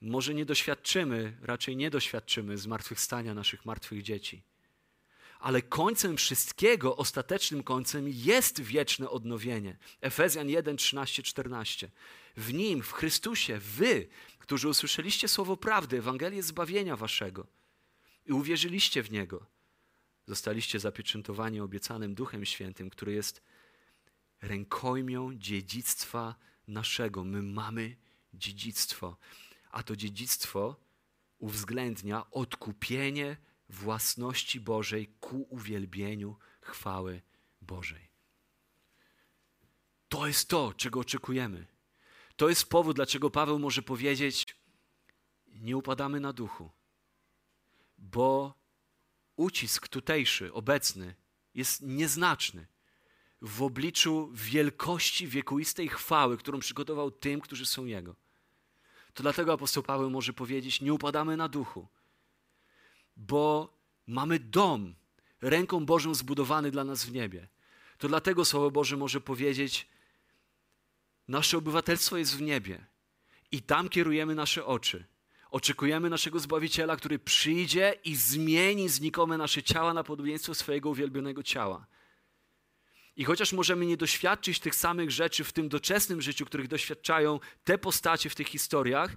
Może nie doświadczymy, raczej nie doświadczymy zmartwychwstania naszych martwych dzieci. Ale końcem wszystkiego, ostatecznym końcem jest wieczne odnowienie. Efezjan 1, 13, 14. W nim, w Chrystusie, wy, którzy usłyszeliście słowo prawdy, Ewangelię zbawienia waszego i uwierzyliście w niego, zostaliście zapieczętowani obiecanym Duchem Świętym, który jest rękojmią dziedzictwa naszego. My mamy dziedzictwo, a to dziedzictwo uwzględnia odkupienie własności Bożej ku uwielbieniu chwały Bożej. To jest to, czego oczekujemy. To jest powód, dlaczego Paweł może powiedzieć: Nie upadamy na duchu, bo ucisk tutejszy, obecny, jest nieznaczny w obliczu wielkości wiekuistej chwały, którą przygotował tym, którzy są Jego. To dlatego apostoł Paweł może powiedzieć: Nie upadamy na duchu, bo mamy dom ręką Bożą zbudowany dla nas w niebie. To dlatego Słowo Boże może powiedzieć: Nasze obywatelstwo jest w niebie i tam kierujemy nasze oczy. Oczekujemy naszego Zbawiciela, który przyjdzie i zmieni znikome nasze ciała na podobieństwo swojego uwielbionego ciała. I chociaż możemy nie doświadczyć tych samych rzeczy w tym doczesnym życiu, których doświadczają te postacie w tych historiach,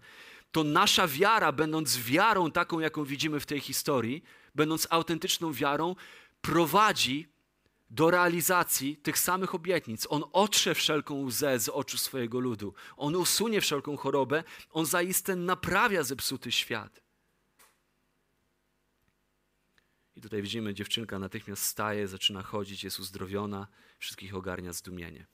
to nasza wiara, będąc wiarą taką, jaką widzimy w tej historii, będąc autentyczną wiarą, prowadzi do realizacji tych samych obietnic. On otrze wszelką łzę z oczu swojego ludu. On usunie wszelką chorobę. On zaiste naprawia zepsuty świat. I tutaj widzimy, dziewczynka natychmiast staje, zaczyna chodzić, jest uzdrowiona, wszystkich ogarnia zdumienie.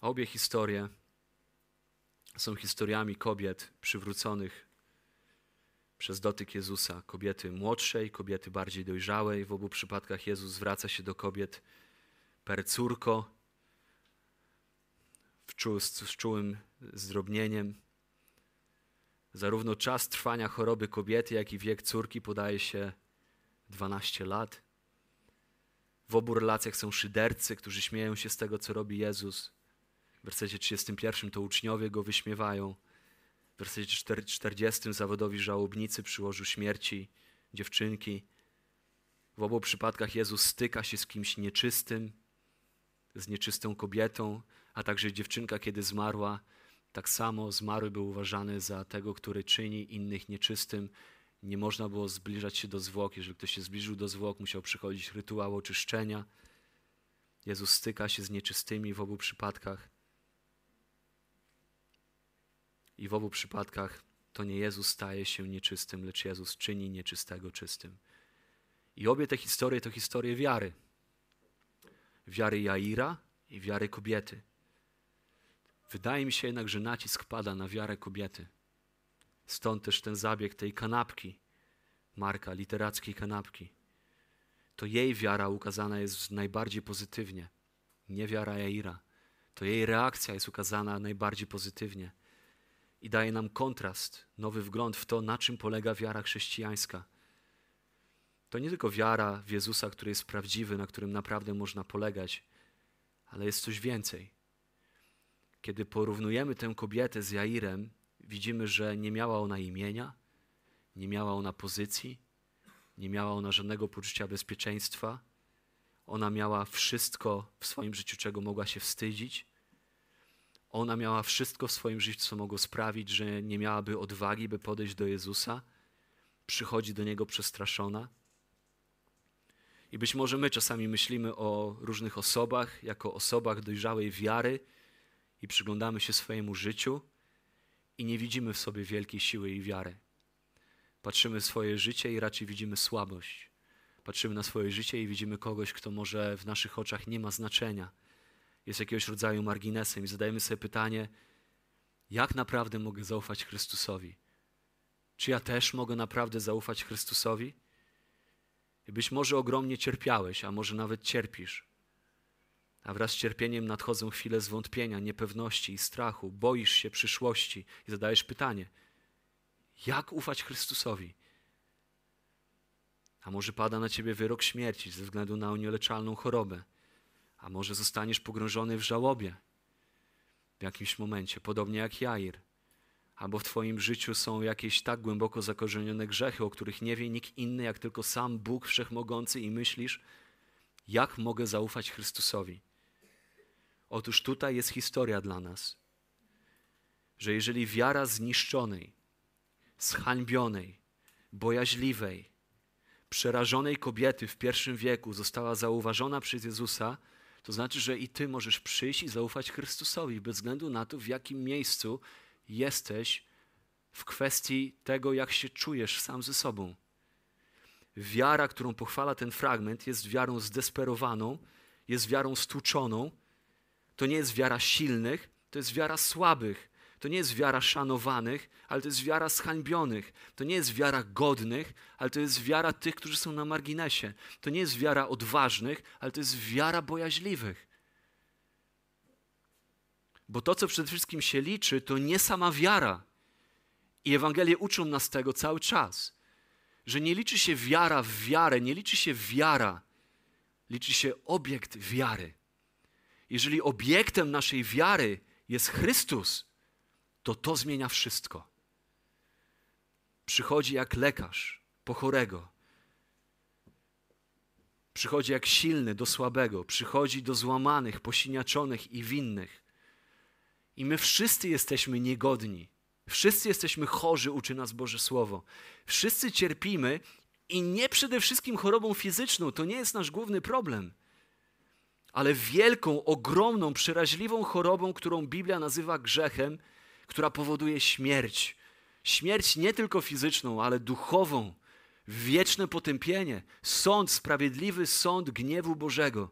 Obie historie są historiami kobiet przywróconych przez dotyk Jezusa. Kobiety młodszej, kobiety bardziej dojrzałej. W obu przypadkach Jezus zwraca się do kobiet per córko, z czułym zdrobnieniem. Zarówno czas trwania choroby kobiety, jak i wiek córki podaje się 12 lat. W obu relacjach są szydercy, którzy śmieją się z tego, co robi Jezus. W wersecie 31 to uczniowie go wyśmiewają. W wersecie 40 zawodowi żałobnicy przyłożył śmierci dziewczynki. W obu przypadkach Jezus styka się z kimś nieczystym, z nieczystą kobietą, a także dziewczynka, kiedy zmarła, tak samo zmarły był uważany za tego, który czyni innych nieczystym. Nie można było zbliżać się do zwłok. Jeżeli ktoś się zbliżył do zwłok, musiał przychodzić rytuał oczyszczenia. Jezus styka się z nieczystymi w obu przypadkach. I w obu przypadkach to nie Jezus staje się nieczystym, lecz Jezus czyni nieczystego czystym. I obie te historie to historie wiary. Wiary Jaira i wiary kobiety. Wydaje mi się jednak, że nacisk pada na wiarę kobiety. Stąd też ten zabieg tej kanapki, marka literackiej kanapki. To jej wiara ukazana jest najbardziej pozytywnie, nie wiara Jaira. To jej reakcja jest ukazana najbardziej pozytywnie i daje nam kontrast, nowy wgląd w to, na czym polega wiara chrześcijańska. To nie tylko wiara w Jezusa, który jest prawdziwy, na którym naprawdę można polegać, ale jest coś więcej. Kiedy porównujemy tę kobietę z Jairem, widzimy, że nie miała ona imienia, nie miała ona pozycji, nie miała ona żadnego poczucia bezpieczeństwa. Ona miała wszystko w swoim życiu, czego mogła się wstydzić. Ona miała wszystko w swoim życiu, co mogło sprawić, że nie miałaby odwagi, by podejść do Jezusa. Przychodzi do Niego przestraszona. I być może my czasami myślimy o różnych osobach jako osobach dojrzałej wiary i przyglądamy się swojemu życiu i nie widzimy w sobie wielkiej siły i wiary. Patrzymy swoje życie i raczej widzimy słabość. Patrzymy na swoje życie i widzimy kogoś, kto może w naszych oczach nie ma znaczenia. Jest jakiegoś rodzaju marginesem i zadajemy sobie pytanie, jak naprawdę mogę zaufać Chrystusowi? Czy ja też mogę naprawdę zaufać Chrystusowi? I być może ogromnie cierpiałeś, a może nawet cierpisz. A wraz z cierpieniem nadchodzą chwile zwątpienia, niepewności i strachu. Boisz się przyszłości i zadajesz pytanie: jak ufać Chrystusowi? A może pada na ciebie wyrok śmierci ze względu na nieuleczalną chorobę? A może zostaniesz pogrążony w żałobie w jakimś momencie, podobnie jak Jair? Albo w Twoim życiu są jakieś tak głęboko zakorzenione grzechy, o których nie wie nikt inny, jak tylko sam Bóg Wszechmogący, i myślisz, jak mogę zaufać Chrystusowi? Otóż tutaj jest historia dla nas, że jeżeli wiara zniszczonej, zhańbionej, bojaźliwej, przerażonej kobiety w pierwszym wieku została zauważona przez Jezusa, to znaczy, że i ty możesz przyjść i zaufać Chrystusowi, bez względu na to, w jakim miejscu jesteś w kwestii tego, jak się czujesz sam ze sobą. Wiara, którą pochwala ten fragment, jest wiarą zdesperowaną, jest wiarą stłuczoną. To nie jest wiara silnych, to jest wiara słabych. To nie jest wiara szanowanych, ale to jest wiara zhańbionych. To nie jest wiara godnych, ale to jest wiara tych, którzy są na marginesie. To nie jest wiara odważnych, ale to jest wiara bojaźliwych. Bo to, co przede wszystkim się liczy, to nie sama wiara. I Ewangelie uczą nas tego cały czas. Że nie liczy się wiara w wiarę, nie liczy się wiara, liczy się obiekt wiary. Jeżeli obiektem naszej wiary jest Chrystus, to to zmienia wszystko. Przychodzi jak lekarz po chorego. Przychodzi jak silny do słabego, przychodzi do złamanych, posiniaczonych i winnych. I my wszyscy jesteśmy niegodni. Wszyscy jesteśmy chorzy, uczy nas Boże Słowo. Wszyscy cierpimy i nie przede wszystkim chorobą fizyczną, to nie jest nasz główny problem, ale wielką, ogromną, przeraźliwą chorobą, którą Biblia nazywa grzechem, która powoduje śmierć. Śmierć nie tylko fizyczną, ale duchową, wieczne potępienie, sąd, sprawiedliwy sąd gniewu Bożego.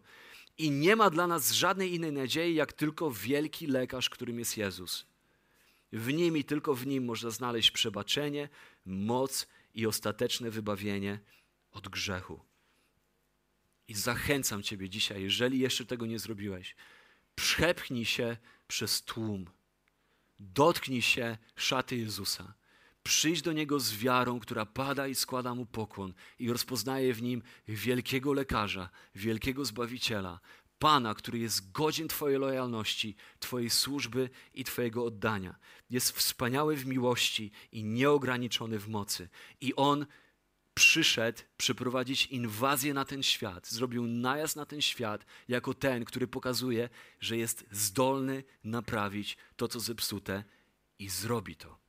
I nie ma dla nas żadnej innej nadziei, jak tylko wielki lekarz, którym jest Jezus. W nim i tylko w nim można znaleźć przebaczenie, moc i ostateczne wybawienie od grzechu. I zachęcam Ciebie dzisiaj, jeżeli jeszcze tego nie zrobiłeś, przepchnij się przez tłum. Dotknij się szaty Jezusa. Przyjdź do Niego z wiarą, która pada i składa Mu pokłon i rozpoznaje w Nim wielkiego lekarza, wielkiego Zbawiciela, Pana, który jest godzien Twojej lojalności, Twojej służby i Twojego oddania. Jest wspaniały w miłości i nieograniczony w mocy. I On przyszedł przeprowadzić inwazję na ten świat, zrobił najazd na ten świat jako ten, który pokazuje, że jest zdolny naprawić to, co zepsute i zrobi to.